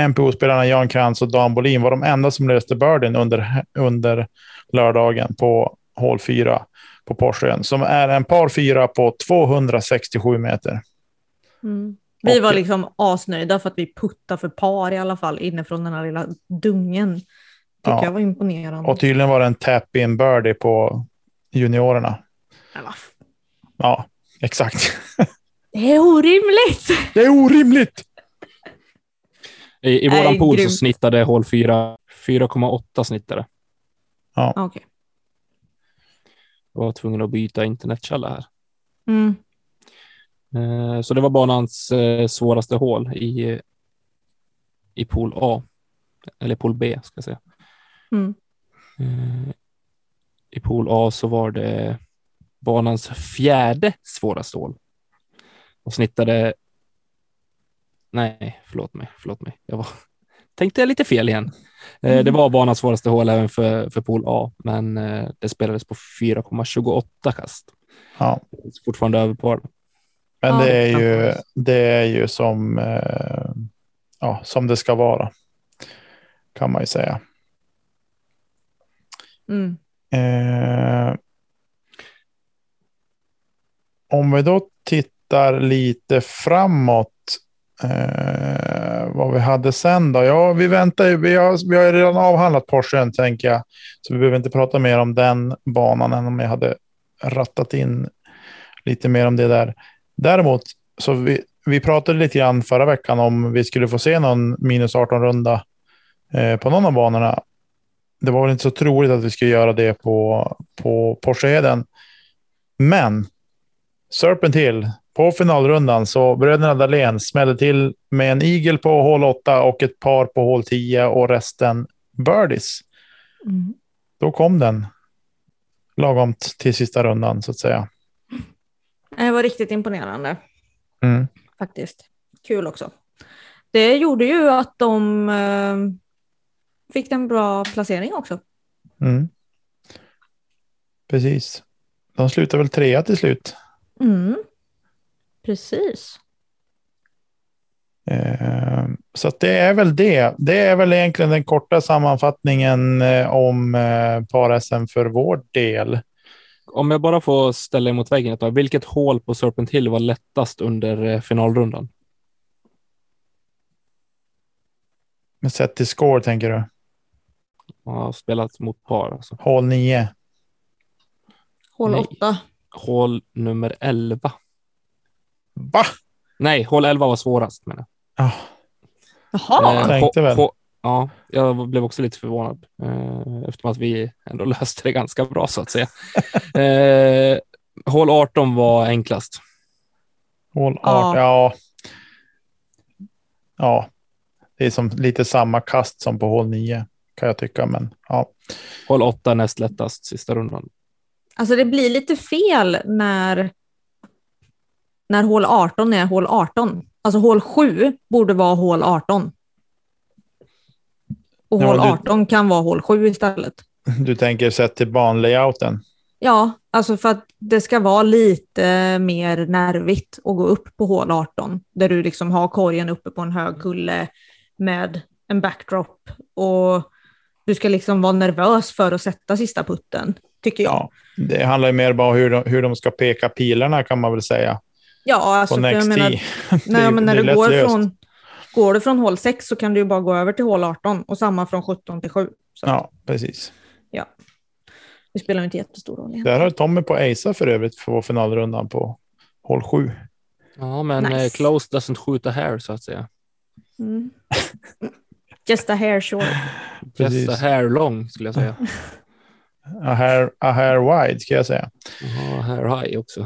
NPO-spelarna Jan Krantz och Dan Bolin var de enda som löste birdien under, under lördagen på hål 4 på Porschen, som är en par fyra på 267 meter. Mm. Vi Och- var liksom asnöjda för att vi puttade för par i alla fall inifrån den här lilla dungen. Tycker Ja. jag var imponerande. Och tydligen var det en tap-in birdie på juniorerna. Men vad Ja, exakt. Det är orimligt! Det är orimligt! I, i våran pool så grymt. snittade hål 4 4,8 snittade. Okej. Jag var tvungen att byta internetkälla här. Mm. Eh, Så det var banans eh, svåraste hål i, i pool A. Eller pool B ska jag säga. Mm. Eh, I pool A så var det banans fjärde svåraste hål. Och snittade... Nej, förlåt mig. Förlåt mig. Jag var... tänkte jag lite fel igen. Eh, Det var banans svåraste hål även för, för pool A, men eh, det spelades på 4,28 kast. Ja, Fortfarande över par. men det, är ju, det är ju som, eh, ja, som det ska vara. Kan man ju säga. Mm. Eh, om vi då tittar lite framåt. Eh, vad vi hade sen då? Ja, vi väntar ju. Vi har, vi har redan avhandlat Porschen tänker jag. Så vi behöver inte prata mer om den banan än om jag hade rattat in lite mer om det där. Däremot så vi, vi pratade lite grann förra veckan om vi skulle få se någon minus 18 runda eh, på någon av banorna. Det var väl inte så troligt att vi skulle göra det på, på Porscheheden. Men Serpent Hill på finalrundan så bröderna Dahlén smällde till med en igel på hål 8 och ett par på hål 10 och resten birdies. Mm. Då kom den lagom till sista rundan så att säga. Det var riktigt imponerande Mm. faktiskt. Kul också. Det gjorde ju att de eh, fick en bra placering också. Mm. Precis. De slutar väl trea till slut. Mm. Precis. Eh, Så att det är väl det. Det är väl egentligen den korta sammanfattningen eh, om eh, par-SM för vår del. Om jag bara får ställa emot väggen ett tag, vilket hål på Serpent Hill var lättast under finalrundan? Men sett till score tänker du? Jag har spelat mot par. Alltså. Hål 9. Hål Nej. 8. Hål nummer 11. Va? Nej, hål 11 var svårast. Men, Ja, Jaha. Eh, tänkte väl. Ja, jag blev också lite förvånad eh, eftersom att vi ändå löste det ganska bra så att säga. eh, hål 18 var enklast. hål 18. Ja. Ja. ja. Det är som lite samma kast som på hål 9 kan jag tycka. Men ja, Hål 8 näst lättast sista rundan. Alltså det blir lite fel när, när hål 18 är hål 18. Alltså hål 7 borde vara hål 18. Och Ja, hål du- 18 kan vara hål 7 istället. du tänker sett till banlayouten. Ja, alltså för att det ska vara lite mer nervigt att gå upp på hål 18, där du liksom har korgen uppe på en hög kulle med en backdrop och du ska liksom vara nervös för att sätta sista putten, tycker jag. Ja, det handlar ju mer bara om hur de, hur de ska peka pilarna kan man väl säga. Ja, alltså På next menar, nej, men när det går löst. från, går du från hål 6 så kan du ju bara gå över till hål 18 och samma från 17 till 7. Så Ja, precis. det spelar ju inte jättestor roll. egentligen. Där har Tommy på Aisa för övrigt för finalrundan på hål 7. Ja, men Nice. eh, close doesn't shoot a hair så att säga. Mm. Just a hair short. Just Precis. a hair long skulle jag säga. A hair, a hair wide ska jag säga. Ja, hair high också.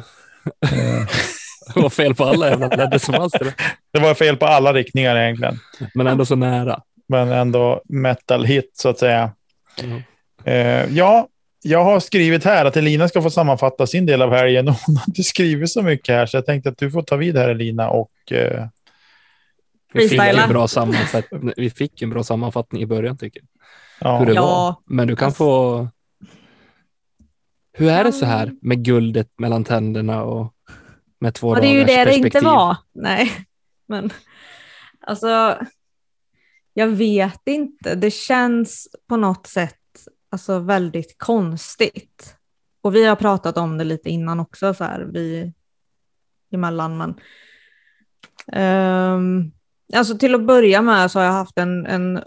Eh, Det var fel på alla jävla som fanns det. Det var fel på alla riktningar egentligen. Men ändå så nära. Men ändå metal hit så att säga. Ja. Eh, ja, jag har skrivit här att Elina ska få sammanfatta sin del av helgen. Hon har inte skrivit så mycket här så jag tänkte att du får ta vid här Elina och eh, Vi fick, en bra sammanfattning, vi fick en bra sammanfattning i början tycker jag. ja, Hur det Ja. var. Men du kan Alltså- få... Hur är det så här med guldet mellan tänderna och med två Ja, det är ju det det inte var. Nej, men alltså. Jag vet inte. Det känns på något sätt alltså väldigt konstigt. Och vi har pratat om det lite innan också så här vi emellan. Men Ehm, alltså till att börja med så har jag haft en, en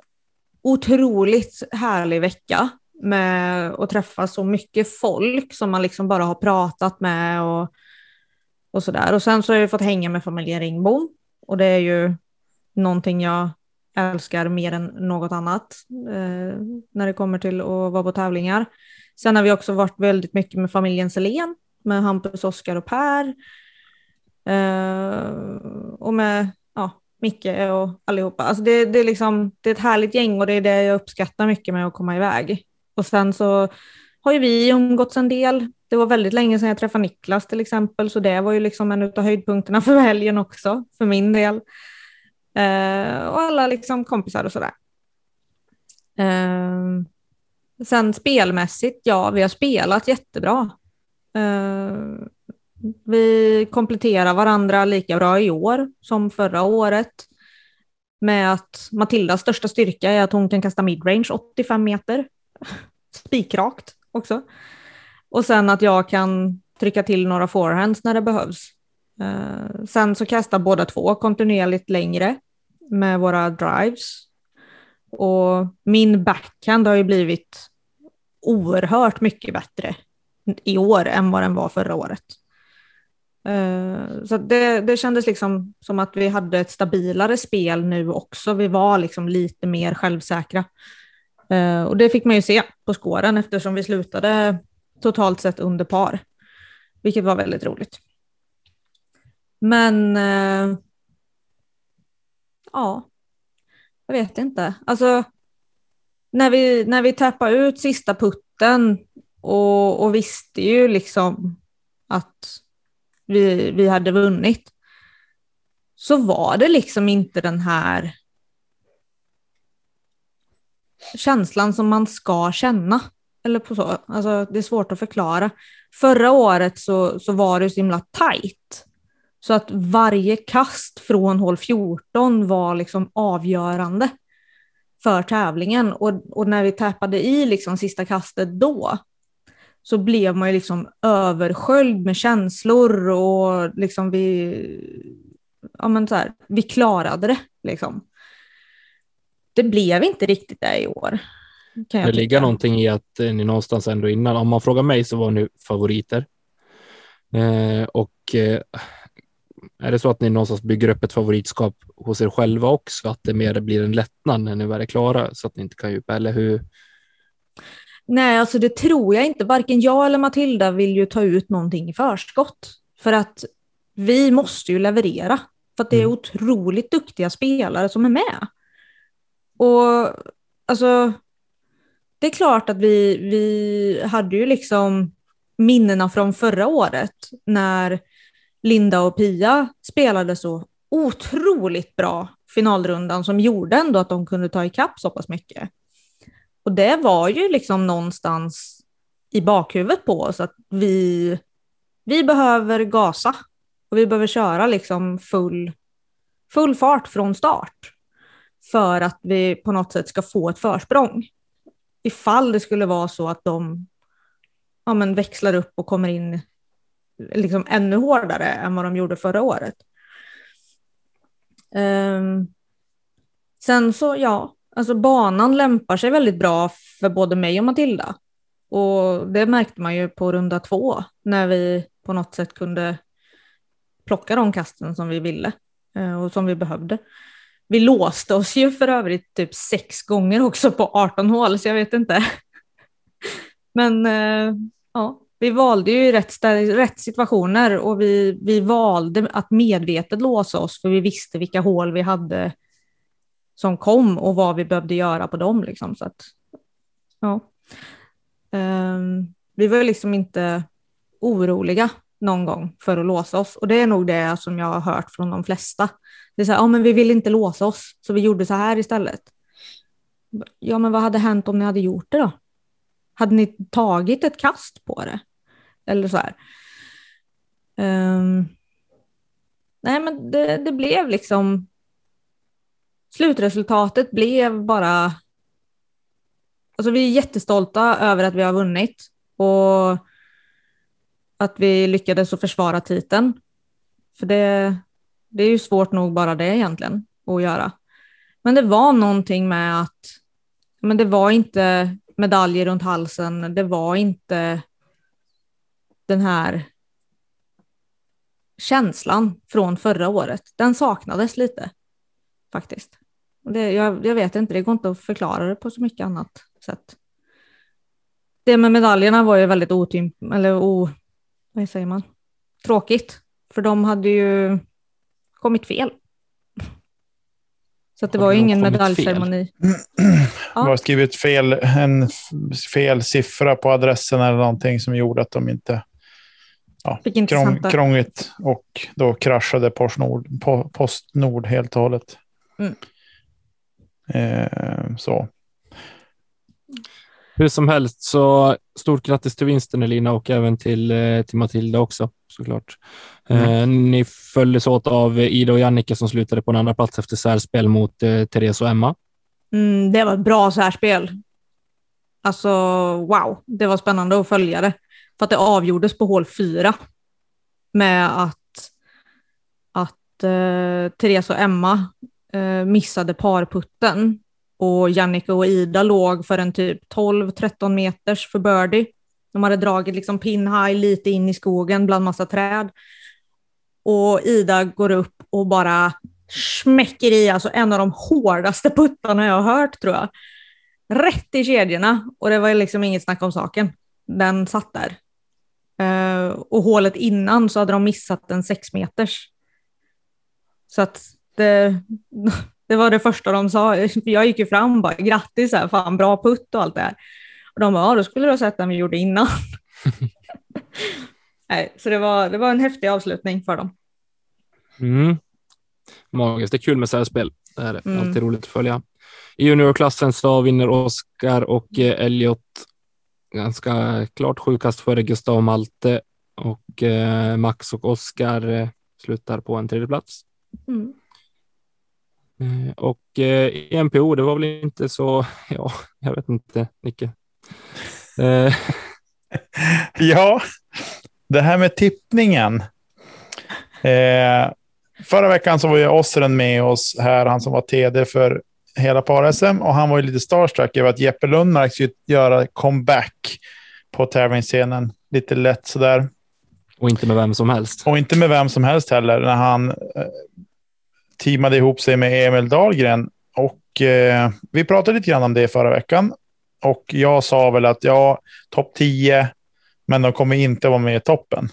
otroligt härlig vecka med att träffa så mycket folk som man liksom bara har pratat med och och sådär. Och sen så har jag fått hänga med familjen Ringbom och det är ju någonting jag älskar mer än något annat eh, när det kommer till att vara på tävlingar. Sen har vi också varit väldigt mycket med familjen Selén, med Hampus, Oskar och Per. Eh, och med ja, Micke och allihopa. Alltså det, det, är liksom, det är ett härligt gäng och det är det jag uppskattar mycket med att komma iväg. Och sen så har ju vi umgåtts en del. Det var väldigt länge sedan jag träffade Niklas till exempel, så det var ju liksom en av höjdpunkterna för helgen också, för min del. Eh, och alla liksom kompisar och sådär. Eh, sen spelmässigt, ja, vi har spelat jättebra. Eh, vi kompletterar varandra lika bra i år som förra året. Med att Matildas största styrka är att hon kan kasta midrange 85 meter. Spikrakt också. Och sen att jag kan trycka till några forehands när det behövs. Eh, sen så kastar båda två kontinuerligt längre med våra drives. Och min backhand har ju blivit oerhört mycket bättre i år än vad den var förra året. Eh, så det, det kändes liksom som att vi hade ett stabilare spel nu också. Vi var liksom lite mer självsäkra. Eh, och det fick man ju se på skåren eftersom vi slutade totalt sett under par. Vilket var väldigt roligt. Men eh, ja, jag vet inte. Alltså, när vi, när vi tappade ut sista putten och, och visste ju liksom att vi, vi hade vunnit, så var det liksom inte den här känslan som man ska känna. Eller på så, alltså det är svårt att förklara. Förra året så, så var det så himla tajt. Så att varje kast från hål 14 var liksom avgörande för tävlingen. Och, och när vi tappade i liksom sista kastet då, så blev man ju liksom översköljd med känslor och liksom vi, ja men så här, vi klarade det liksom. Det blev inte riktigt det i år. Det ligger tycka. någonting i att eh, ni någonstans ändå innan, om man frågar mig så var ni favoriter. Eh, och eh, är det så att ni någonstans bygger upp ett favoritskap hos er själva också, att det mer blir en lättnad när ni väl är klara så att ni inte kan djupa, eller hur? Nej, alltså det tror jag inte. Varken jag eller Matilda vill ju ta ut någonting i förskott. För att vi måste ju leverera. För att det är Mm. otroligt duktiga spelare som är med. Och alltså, det är klart att vi, vi hade ju liksom minnena från förra året när Linda och Pia spelade så otroligt bra finalrundan som gjorde ändå att de kunde ta ikapp så pass mycket. Och det var ju liksom någonstans i bakhuvudet på oss att vi, vi behöver gasa och vi behöver köra liksom full, full fart från start för att vi på något sätt ska få ett försprång. Ifall det skulle vara så att de ja, men växlar upp och kommer in liksom ännu hårdare än vad de gjorde förra året. Um, sen så, ja, alltså banan lämpar sig väldigt bra för både mig och Matilda. Och det märkte man ju på runda två när vi på något sätt kunde plocka de kasten som vi ville eh, och som vi behövde. Vi låste oss ju för övrigt typ sex gånger också på 18 hål, så jag vet inte. Men eh, ja, vi valde ju rätt, rätt situationer och vi, vi valde att medvetet låsa oss för vi visste vilka hål vi hade som kom och vad vi behövde göra på dem. Liksom, så att, ja. Um, vi var ju liksom inte oroliga någon gång för att låsa oss och det är nog det som jag har hört från de flesta. Det är så här, ja men vi vill inte låsa oss så vi gjorde så här istället. Ja men vad hade hänt om ni hade gjort det då? Hade ni tagit ett kast på det? Eller så här. Um, nej men det, det blev liksom slutresultatet blev bara Alltså vi är jättestolta över att vi har vunnit och att vi lyckades att försvara titeln. För det, det är ju svårt nog bara det egentligen att göra. Men det var någonting med att men det var inte medaljer runt halsen, det var inte den här känslan från förra året. Den saknades lite faktiskt. Det, jag, jag vet inte, det går inte att förklara det på så mycket annat sätt. Det med medaljerna var ju väldigt otymp, eller o, vad säger man? Tråkigt, för de hade ju kommit fel. Så att det var ju de ingen medaljceremoni. Du har skrivit fel, en fel siffra på adressen eller någonting som gjorde att de inte... Ja, Fick krång, krångligt och då kraschade Postnord, Po- Postnord helt och hållet. Mm. Eh, så. Hur som helst så stort grattis till vinsten Elina och även till, eh, till Matilda också såklart. Eh, ni följdes åt av Ida och Jannike som slutade på en andra plats efter särspel mot eh, Therese och Emma. Mm, det var ett bra särspel. Alltså wow, det var spännande att följa det. För att det avgjordes på hål fyra. Med att, att eh, Therese och Emma eh, missade parputten. Och Jannike och Ida låg för en typ 12-13 meters för birdie. De hade dragit liksom pin high lite in i skogen bland massa träd. Och Ida går upp och bara smäcker i alltså en av de hårdaste puttarna jag har hört tror jag. Rätt i kedjorna och det var liksom inget snack om saken. Den satt där. Eh, och hålet innan så hade de missat en sex meters. Så att det, det var det första de sa. Jag gick ju fram och bara grattis, här, fan bra putt och allt det här. Och de bara, ja då skulle du ha sett den vi gjorde innan. Nej, så det var, det var en häftig avslutning för dem. Mm. Magiskt. Det är kul med särspel. Det är det. Mm. Alltid roligt att följa. I juniorklassen så vinner Oskar och eh, Elliot ganska klart sju kast före Gustav och Malte och eh, Max och Oskar eh, slutar på en tredje plats. Mm. Eh, Och eh, MPO, det var väl inte så, ja, jag vet inte, Nicke. Eh, Ja, det här med tippningen. Eh, förra veckan så var ju Osseren med oss här, han som var TD för hela par-SM. Och han var ju lite starstruck över att Jeppe Lundmark skulle göra comeback på tävlingsscenen. Lite lätt sådär. och inte med vem som helst. Och inte med vem som helst heller, när han eh, teamade ihop sig med Emil Dahlgren. Och eh, vi pratade lite grann om det förra veckan. Och jag sa väl att ja, topp 10, men de kommer inte vara med i toppen.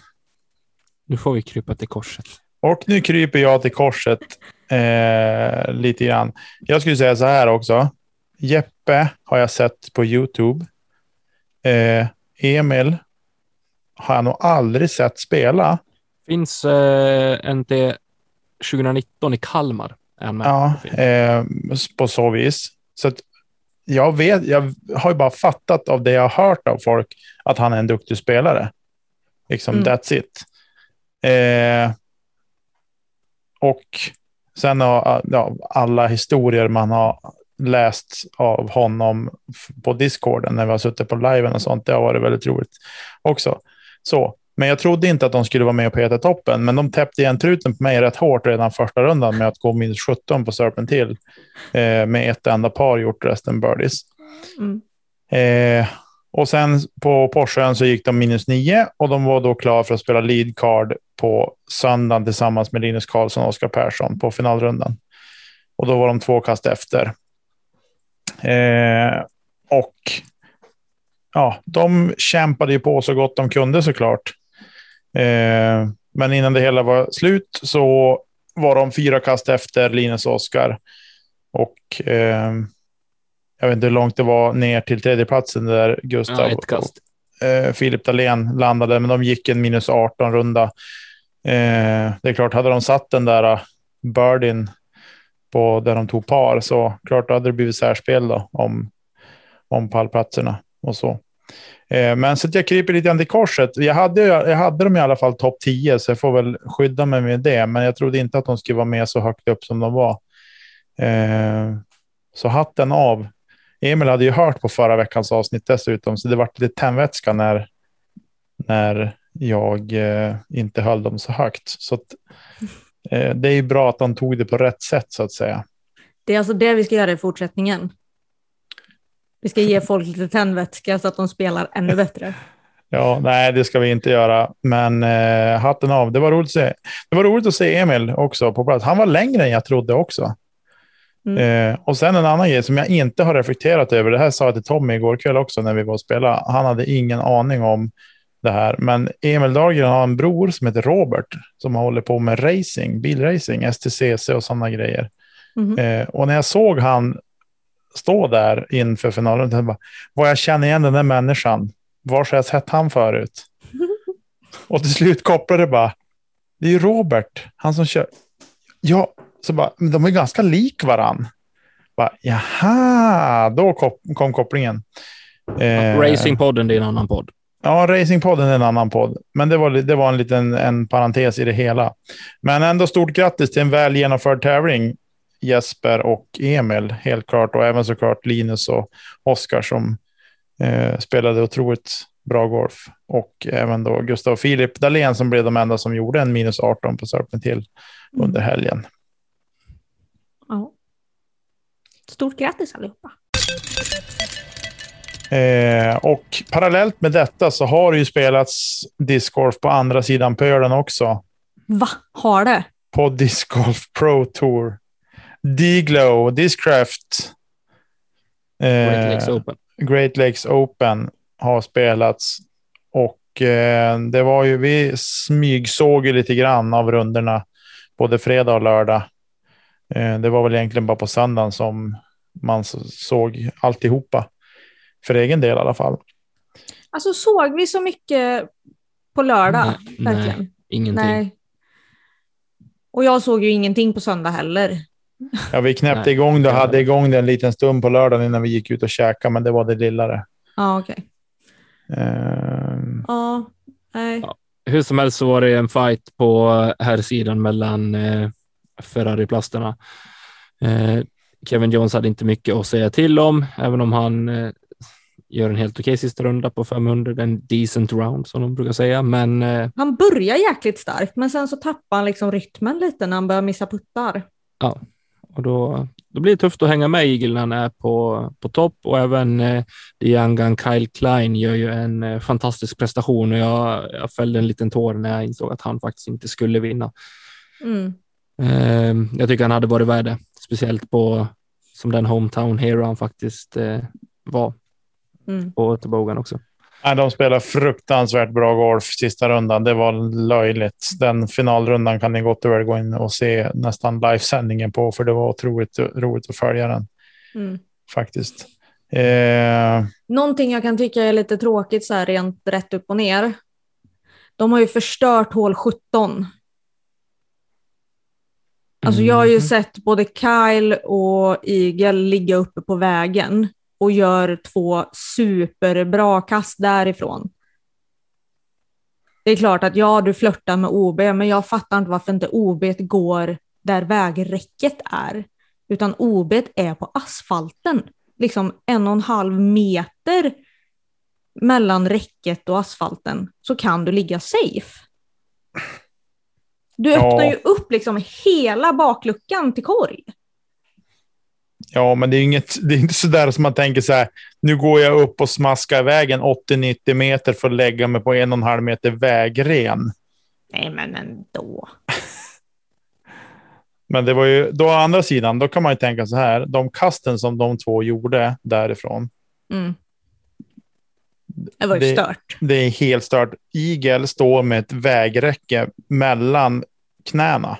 Nu får vi krypa till korset. Och nu kryper jag till korset eh, lite grann. Jag skulle säga så här också. Jeppe har jag sett på YouTube. Eh, Emil har jag nog aldrig sett spela. Finns eh, NT 2019 i Kalmar. Är han med Ja, eh, på så vis. Så att jag, vet, jag har ju bara fattat av det jag har hört av folk att han är en duktig spelare. Liksom, Mm. that's it. Eh, och sen har ja, alla historier man har läst av honom på Discorden när vi har suttit på liven och sånt, det har varit väldigt roligt också. Så. Men jag trodde inte att de skulle vara med och peta toppen, men de täppte igen truten på mig rätt hårt redan första rundan med att gå minus 17 på Serpentil eh, med ett enda par gjort resten birdies. Mm. Eh, och sen på Porschen så gick de minus 9 och de var då klara för att spela lead card på söndagen tillsammans med Linus Karlsson och Oskar Persson på finalrundan. Och då var de två kast efter. Eh, och ja, de kämpade ju på så gott de kunde såklart. Eh, men innan det hela var slut så var de fyra kast efter Linus och Oskar. Och eh, jag vet inte hur långt det var ner till tredjeplatsen där Gustav Ja, kast. och eh, Filip Dahlén landade, men de gick en minus 18 runda. Eh, det är klart, hade de satt den där uh, birdien på där de tog par så klart hade det blivit särspel då, om, om pallplatserna och så. Eh, men så att jag kryper lite grann till korset. Jag hade, jag hade dem i alla fall topp 10 så jag får väl skydda mig med det. Men jag trodde inte att de skulle vara med så högt upp som de var. Eh, så hatten av. Emil hade ju hört på förra veckans avsnitt dessutom, så det var lite tändvätska när, när jag eh, inte höll dem så högt. Så att, det är ju bra att de tog det på rätt sätt så att säga. Det är alltså det vi ska göra i fortsättningen. Vi ska ge folk lite tändvätska så att de spelar ännu bättre. Ja, nej, det ska vi inte göra. Men eh, hatten av. Det var roligt att se. Det var roligt att se Emil också på plats. Han var längre än jag trodde också. Mm. Eh, och sen en annan grej som jag inte har reflekterat över. Det här sa jag till Tommy igår kväll också när vi var och spelade. Han hade ingen aning om det här. Men Emil Dahlgren har en bror som heter Robert som håller på med racing, bilracing, STCC och sådana grejer. Mhm. Eh, och när jag såg han stå där inför finalen, jag bara, vad jag känner igen den där människan. Var har jag sett han förut? och till slut kopplade det bara, det är ju Robert, han som kör. Ja, så bara, men de är ganska lik varann. Bara, Jaha, då kom kopplingen. Eh, Racingpodden, det är en annan podd. Ja, Racingpodden är en annan podd, men det var, det var en liten en parentes i det hela. Men ändå stort grattis till en väl genomförd tävling, Jesper och Emil, helt klart. Och även såklart Linus och Oskar som eh, spelade otroligt bra golf. Och även då Gustav och Filip Dahlén som blev de enda som gjorde en minus 18 på Serpentil under helgen. Ja. Stort grattis allihopa. Eh, och parallellt med detta så har det ju spelats discgolf på andra sidan pölen också. Va? Har det? på Disc Golf Pro Tour. D-Glow, Discraft, Great Lakes eh, Open. Great Lakes Open har spelats. Och eh, det var ju, vi smygsåg ju lite grann av runderna både fredag och lördag. Eh, det var väl egentligen bara på söndagen som man såg alltihopa. För egen del i alla fall. Alltså såg vi så mycket på lördag? Nej, verkligen? nej, ingenting. Nej. Och jag såg ju ingenting på söndag heller. Ja, vi knäppte Nej, igång det och hade igång det en liten stund på lördagen innan vi gick ut och käkade, men det var det lillare. Ja, okej. Eh, Ja, nej. Ja. hur som helst så var det en fight på här sidan mellan eh, Ferrari-plasterna. Eh, Kevin Jones hade inte mycket att säga till om, även om han eh, gör en helt okej sista runda på 500, en decent round som de brukar säga. Men eh, Han börjar jäkligt starkt, men sen så tappar han liksom rytmen lite när han börjar missa puttar. ja, och då, då blir det tufft att hänga med Eagle när han är på, på topp och även eh, Gun Kyle Klein gör ju en eh, fantastisk prestation och jag, jag fällde en liten tår när jag insåg att han faktiskt inte skulle vinna. Mm. Eh, jag tycker han hade varit värd det, speciellt på som den hometown hero han faktiskt eh, var Mm. på Toboggan också. Nej, de spelar fruktansvärt bra golf sista rundan. Det var löjligt. Den finalrundan kan ni gott och väl gå in och se nästan livesändningen på, för det var otroligt roligt att följa den Mm. faktiskt. Eh, Någonting jag kan tycka är lite tråkigt så här rent rätt upp och ner. De har ju förstört hål 17. Alltså jag har ju Mhm. sett både Kyle och Eagle ligga uppe på vägen och gör två superbra kast därifrån. Det är klart att ja, du flörtar med OB, men jag fattar inte varför inte OB går där vägräcket är, utan OB är på asfalten, liksom en och en halv meter mellan räcket och asfalten, så kan du ligga safe. Du Ja. öppnar ju upp liksom hela bakluckan till korg. Ja, men det är, inget, det är inte så där som man tänker så här, nu går jag upp och smaskar vägen 80-90 meter för att lägga mig på en och en halv meter vägren. Nej, men ändå. Men det var ju, då å andra sidan, då kan man ju tänka så här, de kasten som de två gjorde därifrån, Mm. Det var ju Det- stört. det är helt stört. Eagle står med ett vägräcke mellan knäna.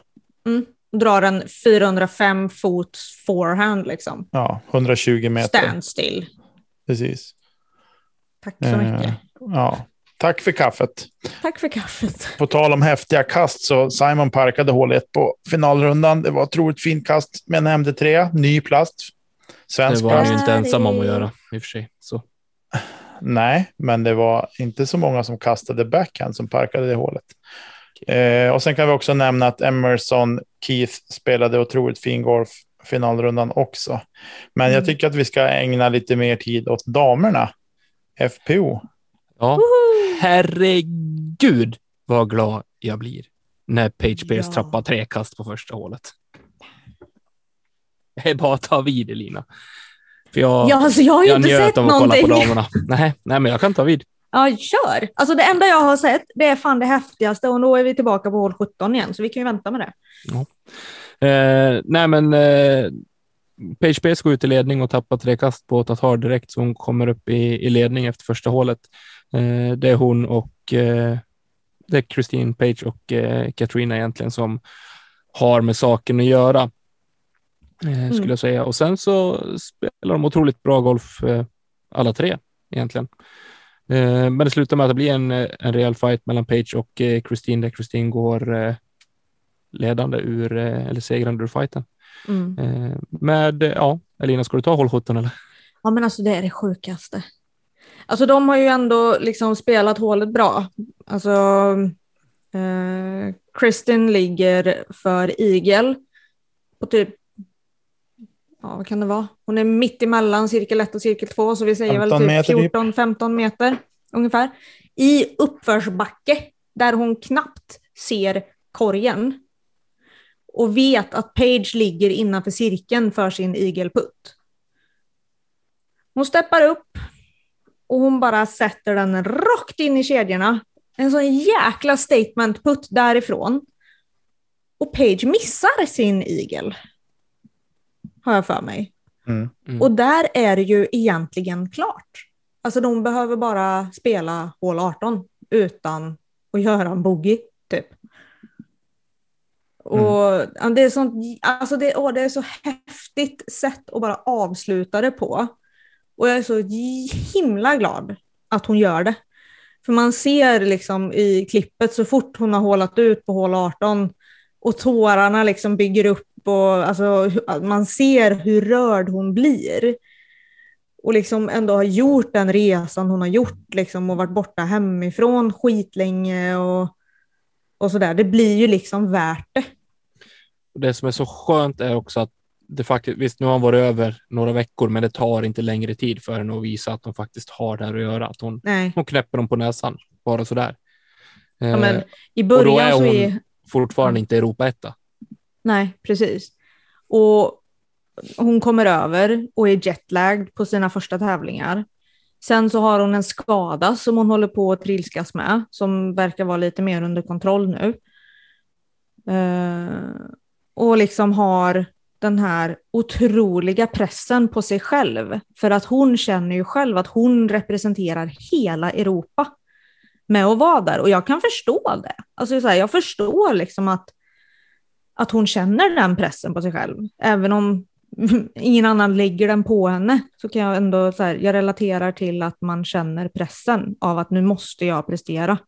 Drar en 405 fot forehand liksom. Ja, 120 meter. Standstill. Precis. Tack så Eh, mycket. Ja. Tack för kaffet. Tack för kaffet. På tal om häftiga kast så Simon parkade hål 1 på finalrundan. Det var ett otroligt fint kast med en MD3, ny plast. Det Svensk var han plast. ju inte ensam om att göra i och för sig. Så. Nej, men det var inte så många som kastade backhand som parkade det hålet. Eh, och sen kan vi också nämna att Emerson Keith spelade otroligt fin golf finalrundan också. Men Mm. jag tycker att vi ska ägna lite mer tid åt damerna. FPO. Ja, herregud vad glad jag blir när Page Pierce Ja. trappar tre kast på första hålet. Det är bara att ta vid Elina. För jag, Ja, alltså jag har ju jag inte sett någonting. damerna. Nej, nej, men jag kan ta vid. Ja, kör. Alltså det enda jag har sett, det är fan det häftigaste och då är vi tillbaka på hål 17 igen, så vi kan ju vänta med det. Eh, nej, men eh, Page Pierce går ut i ledning och tappar tre kast på Tatar direkt, så hon kommer upp i, i ledning efter första hålet. Eh, det är hon och eh, det är Christine Page och eh, Katrina egentligen som har med saken att göra. Eh, skulle Mm. jag säga. Och sen så spelar de otroligt bra golf eh, alla tre egentligen. Eh, men det slutar med att det blir en, eh, en rejäl fight mellan Page och eh, Christine där Christine går eh, ledande ur, eller segrande ur fighten. Mm. Med, ja, Elina, ska du ta hål 17 eller? Ja, men alltså det är det sjukaste. Alltså de har ju ändå liksom spelat hålet bra. Alltså eh, Kristin ligger för Eagle på typ, ja vad kan det vara? Hon är mitt emellan cirkel 1 och cirkel 2, så vi säger väl 15 typ meter typ. 14-15 meter ungefär. I uppförsbacke där hon knappt ser korgen. Och vet att Page ligger innanför cirkeln för sin igelputt. Hon steppar upp och hon bara sätter den rakt in i kedjorna. En sån jäkla statement-putt därifrån. Och Page missar sin igel. Har jag för mig. Mm. Mm. Och där är det ju egentligen klart. Alltså de behöver bara spela hål 18 utan att göra en bogey, typ. Och ja, det är, sånt, alltså det, åh, det är så häftigt sätt att bara avsluta det på. Och jag är så himla glad att hon gör det. För man ser liksom i klippet så fort hon har hålat ut på hål 18 och tårarna liksom bygger upp och alltså, man ser hur rörd hon blir. och liksom ändå har gjort den resan hon har gjort liksom, och varit borta hemifrån skitlänge och, och sådär. Det blir ju liksom värt det. Det som är så skönt är också att det faktiskt, visst nu har hon varit över några veckor, men det tar inte längre tid för henne att visa att hon faktiskt har det här att göra. Att hon, Nej. hon knäpper dem på näsan, bara sådär. Ja, men Eh, I och då början är så hon är... fortfarande inte Europa-etta. Nej, precis. Och hon kommer över och är jetlagd på sina första tävlingar. Sen så har hon en skada som hon håller på att trilskas med, som verkar vara lite mer under kontroll nu. Uh, och liksom har den här otroliga pressen på sig själv. För att hon känner ju själv att hon representerar hela Europa med att vara där. Och jag kan förstå det. Alltså så här, jag förstår liksom att, att hon känner den pressen på sig själv. Även om ingen annan lägger den på henne så kan jag ändå, så här, jag relaterar till att man känner pressen av att nu måste jag prestera.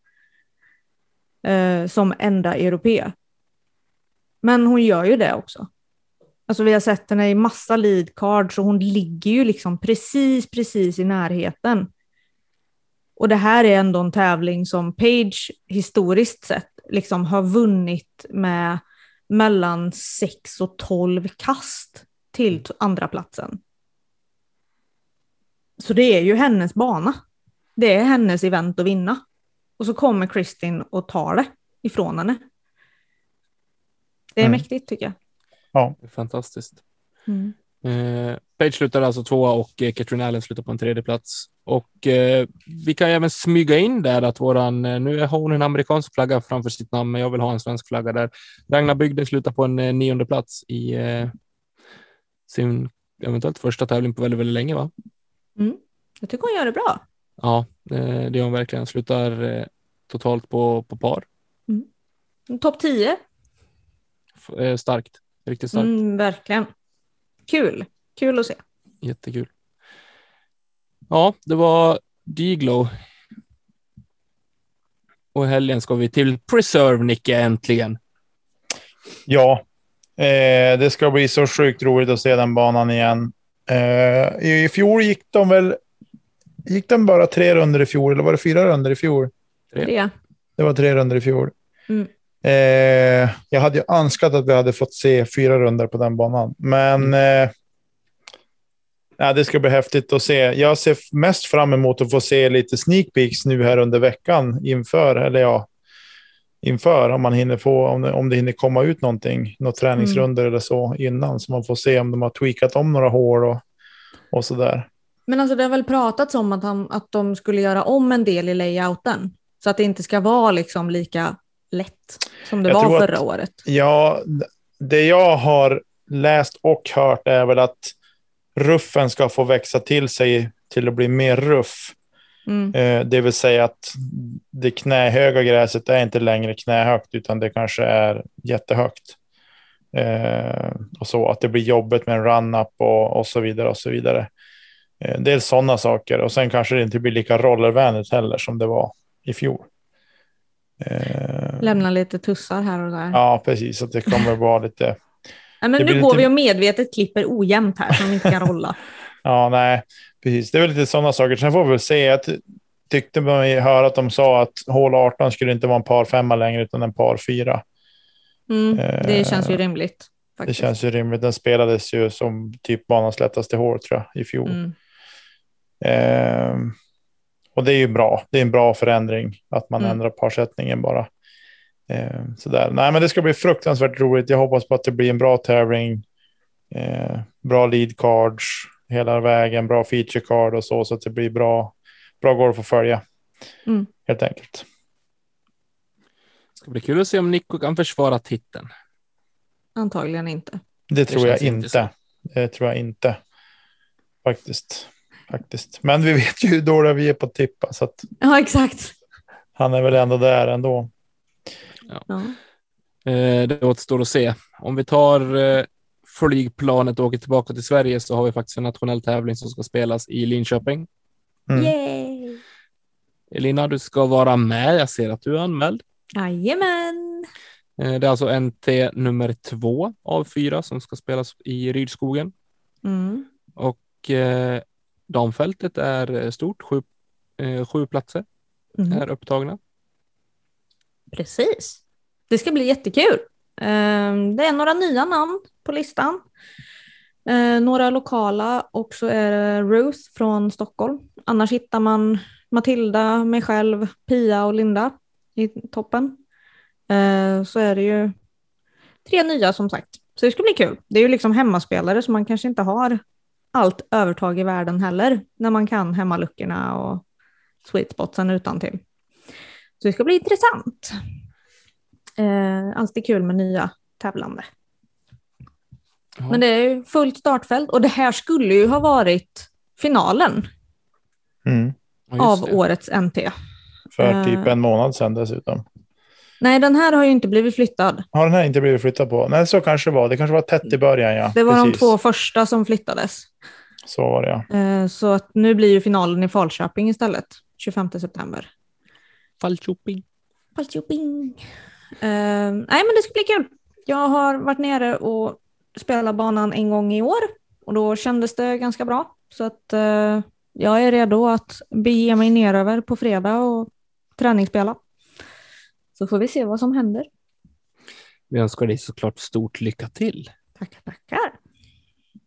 Eh, som enda europé. Men hon gör ju det också. Alltså vi har sett henne i massa lead cards och hon ligger ju liksom precis, precis i närheten. Och det här är ändå en tävling som Page historiskt sett liksom har vunnit med mellan 6 och 12 kast till andra platsen. Så det är ju hennes bana. Det är hennes event att vinna. Och så kommer Kristin och tar det ifrån henne. Det är Mm. mäktigt tycker jag. Det är fantastiskt. Mm. Eh, Page slutar alltså tvåa och eh, Katrin Allen slutar på en tredje plats. Och eh, vi kan även smyga in där att våran, eh, nu har hon en amerikansk flagga framför sitt namn, men jag vill ha en svensk flagga där. Ragnar Bygden slutar på en eh, nionde plats i eh, sin eventuellt första tävling på väldigt, väldigt länge, va? Jag tycker hon gör det bra. Ja, eh, det gör hon verkligen. Slutar eh, totalt på, på par. Topp 10. F- eh, starkt, riktigt starkt. Mm, verkligen. Kul. Kul att se. Jättekul. Ja, det var Diglo. Och helgen ska vi till Preserve, Nicke, äntligen. Ja, eh, det ska bli så sjukt roligt att se den banan igen. Eh, I fjol gick de väl, gick de bara tre runder i fjol, eller var det fyra runder i fjol? Tre. Det. Det var tre runder i fjol. Mm. Eh, jag hade ju önskat att vi hade fått se fyra runder på den banan, men eh, ja, det ska bli häftigt att se. Jag ser mest fram emot att få se lite sneak peeks nu här under veckan inför, eller ja, inför om man hinner få, om det, om det hinner komma ut någonting, några träningsrunder eller så innan, så man får se om de har tweakat om några hål och, och så där. Men alltså det har väl pratats om att, han, att de skulle göra om en del i layouten. Så att det inte ska vara liksom lika lätt som det Jag var att- förra året. Ja, det jag har läst och hört är väl att ruffen ska få växa till sig till att bli mer ruff. Mm. Eh, det vill säga att det knähöga gräset är inte längre knähögt utan det kanske är jättehögt. Eh, och så att det blir jobbigt med en run-up och, och så vidare och så vidare. Eh, dels sådana saker och sen kanske det inte blir lika rollervänligt heller som det var i fjol. Eh, Lämna lite tussar här och där. Ja, precis. Att det kommer vara lite... Nej, men det nu går lite- vi och medvetet klipper ojämnt här som vi inte kan rolla. Ja, nej, precis. Det är väl lite sådana saker. Sen får vi väl se. Jag ty- tyckte mig höra att de sa att hål 18 skulle inte vara en par femma längre utan en par fyra. Mm, det Eh, känns ju rimligt. Det Faktiskt. känns ju rimligt. Den spelades ju som typ banans lättaste hål tror jag i fjol. Mm. Ehm, och det är ju bra. Det är en bra förändring att man Mm. ändrar parsättningen bara. Ehm, sådär. Nej, men det ska bli fruktansvärt roligt. Jag hoppas på att det blir en bra tävling. Eh, bra lead cards hela vägen, bra feature card och så, så att det blir bra, bra golf att följa. Mm. Helt enkelt. Det ska bli kul att se om Nico kan försvara titeln. Antagligen inte. Det tror jag inte. Det tror jag inte. Faktiskt. Faktiskt. Men vi vet ju hur dåliga vi är på att tippa, så att Ja, exakt. han är väl ändå där ändå. Ja. Eh, det återstår att se. Om vi tar eh, flygplanet och åker tillbaka till Sverige så har vi faktiskt en nationell tävling som ska spelas i Linköping. Mm. Yay! Elina, du ska vara med. Jag ser att du är anmäld. Jajamän! Eh, det är alltså NT nummer två av fyra som ska spelas i Rydskogen. Mm. Och eh, Damfältet är stort, sju, eh, sju platser Mhm. är upptagna. Precis. Det ska bli jättekul. Ehm, det är några nya namn på listan. Ehm, några lokala och så är det Ruth från Stockholm. Annars hittar man Matilda, mig själv, Pia och Linda i toppen. Ehm, så är det ju tre nya som sagt. Så det ska bli kul. Det är ju liksom hemmaspelare så man kanske inte har allt övertag i världen heller när man kan hemmaluckorna och sweet spotsen utan till. Så det ska bli intressant. Eh, alltid kul med nya tävlande. Ja. Men det är ju fullt startfält och det här skulle ju ha varit finalen Mm. Ja, av det. årets NT. För Eh. typ en månad sedan dessutom. Nej, den här har ju inte blivit flyttad. Har den här inte blivit flyttad på? Nej, så kanske det var. Det kanske var tätt i början, ja. Det var Precis. de två första som flyttades. Så var det, ja. Eh, så att nu blir ju finalen i Falköping istället, 25 september. Falköping. Falköping. Eh, nej, men det ska bli kul. Jag har varit nere och spelat banan en gång i år och då kändes det ganska bra. Så att eh, jag är redo att bege mig neröver på fredag och träningsspela. Så får vi se vad som händer. Vi önskar dig såklart stort lycka till. Tackar, tackar.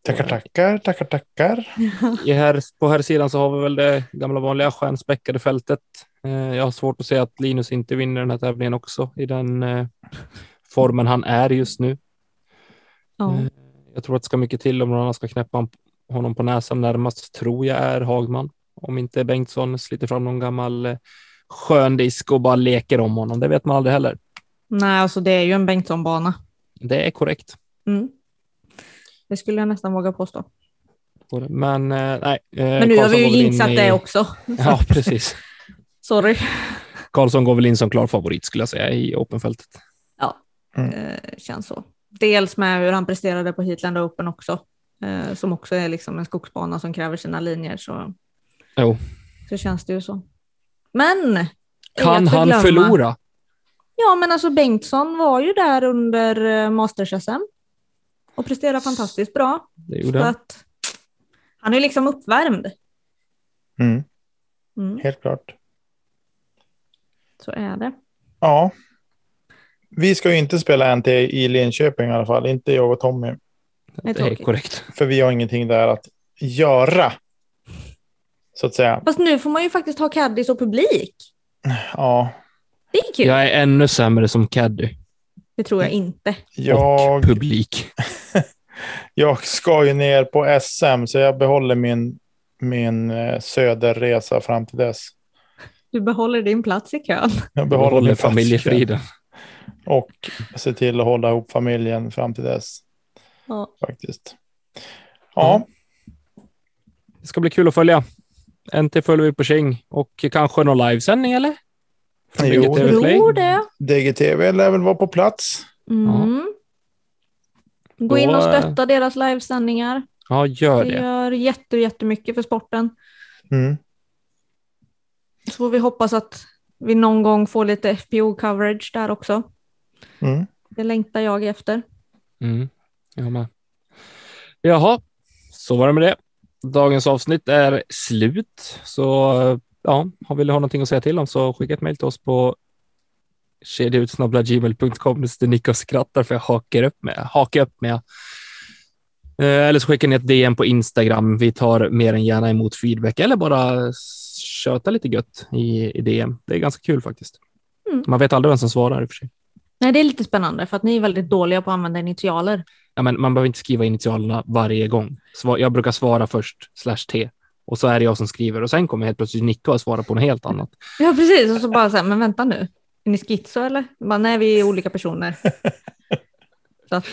Tackar, tackar, tackar, tackar. I här, på här sidan så har vi väl det gamla vanliga stjärnspäckade fältet. Eh, jag har svårt att se att Linus inte vinner den här tävlingen också i den eh, formen han är just nu. Ja. Eh, Jag tror att det ska mycket till om någon annan ska knäppa hon- honom på näsan. Närmast tror jag är Hagman. Om inte Bengtsson sliter fram någon gammal skön disk och bara leker om honom. Det vet man aldrig heller. Nej, alltså det är ju en Bengtsson-bana. Det är korrekt. Mm. Det skulle jag nästan våga påstå. Men eh, nej. eh, Men nu har Karlsson vi ju jinxat i- det också. Ja, precis. Sorry. Karlsson går väl in som klar favorit skulle jag säga i Openfältet. Eh, känns så. Dels med hur han presterade på Heatland Open också, eh, som också är liksom en skogsbana som kräver sina linjer, så, Jo. så känns det ju så. Men! Kan han förlora? Ja, men alltså Bengtsson var ju där under eh, Masters-SM och presterade fantastiskt bra. Det gjorde han. att, han är liksom uppvärmd. Mm, Mm, helt klart. så är det. Ja. Vi ska ju inte spela NT i Linköping i alla fall. Inte jag och Tommy. är Det är korrekt. För vi har ingenting där att göra. Så att säga. Fast nu får man ju faktiskt ha caddies och publik. Ja. Det är kul. Jag är ännu sämre som caddy Det tror jag inte. Jag, och publik. jag ska ju ner på SM så jag behåller min, min eh, söderresa fram till dess. Du behåller din plats i kön. Jag Behåller behåller familjefriden. Och se till att hålla ihop familjen fram till dess. Ja. Faktiskt. Ja, Det ska bli kul att följa. NT följer vi på Tjing och kanske någon livesändning eller? Från Jo. BGTV Play. Tror det. DGTV lär väl vara på plats. Mm. Gå in och Då, eh, stötta deras livesändningar. Ja, gör Det det. gör jätte, jättemycket för sporten. Mm. Så får vi hoppas att vi någon gång får lite FPO-coverage där också. Mm. Det längtar jag efter. Mm, jag med. Jaha, så var det med det. Dagens avsnitt är slut. Så ja, vill du ha någonting att säga till om så skicka ett mejl till oss på kedjautsnabbla.gmail.com. Det nickar och skrattar för jag hakar upp med. Hakar upp med. Eh, Eller så skickar ni ett DM på Instagram. Vi tar mer än gärna emot feedback eller bara köta lite gött i, i DM. Det är ganska kul faktiskt. Mm. Man vet aldrig vem som svarar i och för sig. Nej, det är lite spännande för att ni är väldigt dåliga på att använda initialer. Ja, men man behöver inte skriva initialerna varje gång. Jag brukar svara först slash T och så är det jag som skriver och sen kommer helt plötsligt Nicka och svara på något helt annat. Ja, precis. Och så bara så här, men vänta nu. Är ni schizo eller? Bara, nej, vi är olika personer. så att,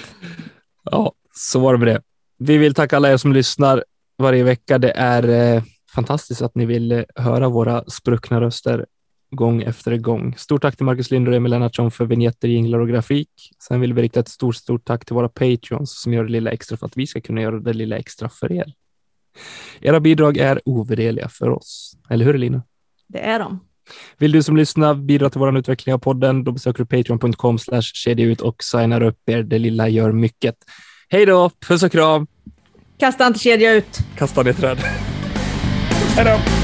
Ja, så var det med det. Vi vill tacka alla er som lyssnar varje vecka. Det är eh, fantastiskt att ni vill eh, höra våra spruckna röster gång efter gång. Stort tack till Marcus Lind och Emil Lennartsson för vignetter, jinglar och grafik. Sen vill vi rikta ett stort, stort tack till våra Patreons som gör det lilla extra för att vi ska kunna göra det lilla extra för er. Era bidrag är ovärderliga för oss. Eller hur Elina? det är de. Vill du som lyssnar bidra till vår utveckling av podden, då besöker du patreon.com ut och signar upp er. Det lilla gör mycket. Hej då, puss och kram, Kasta inte kedja ut. kasta ner träd. Hej då!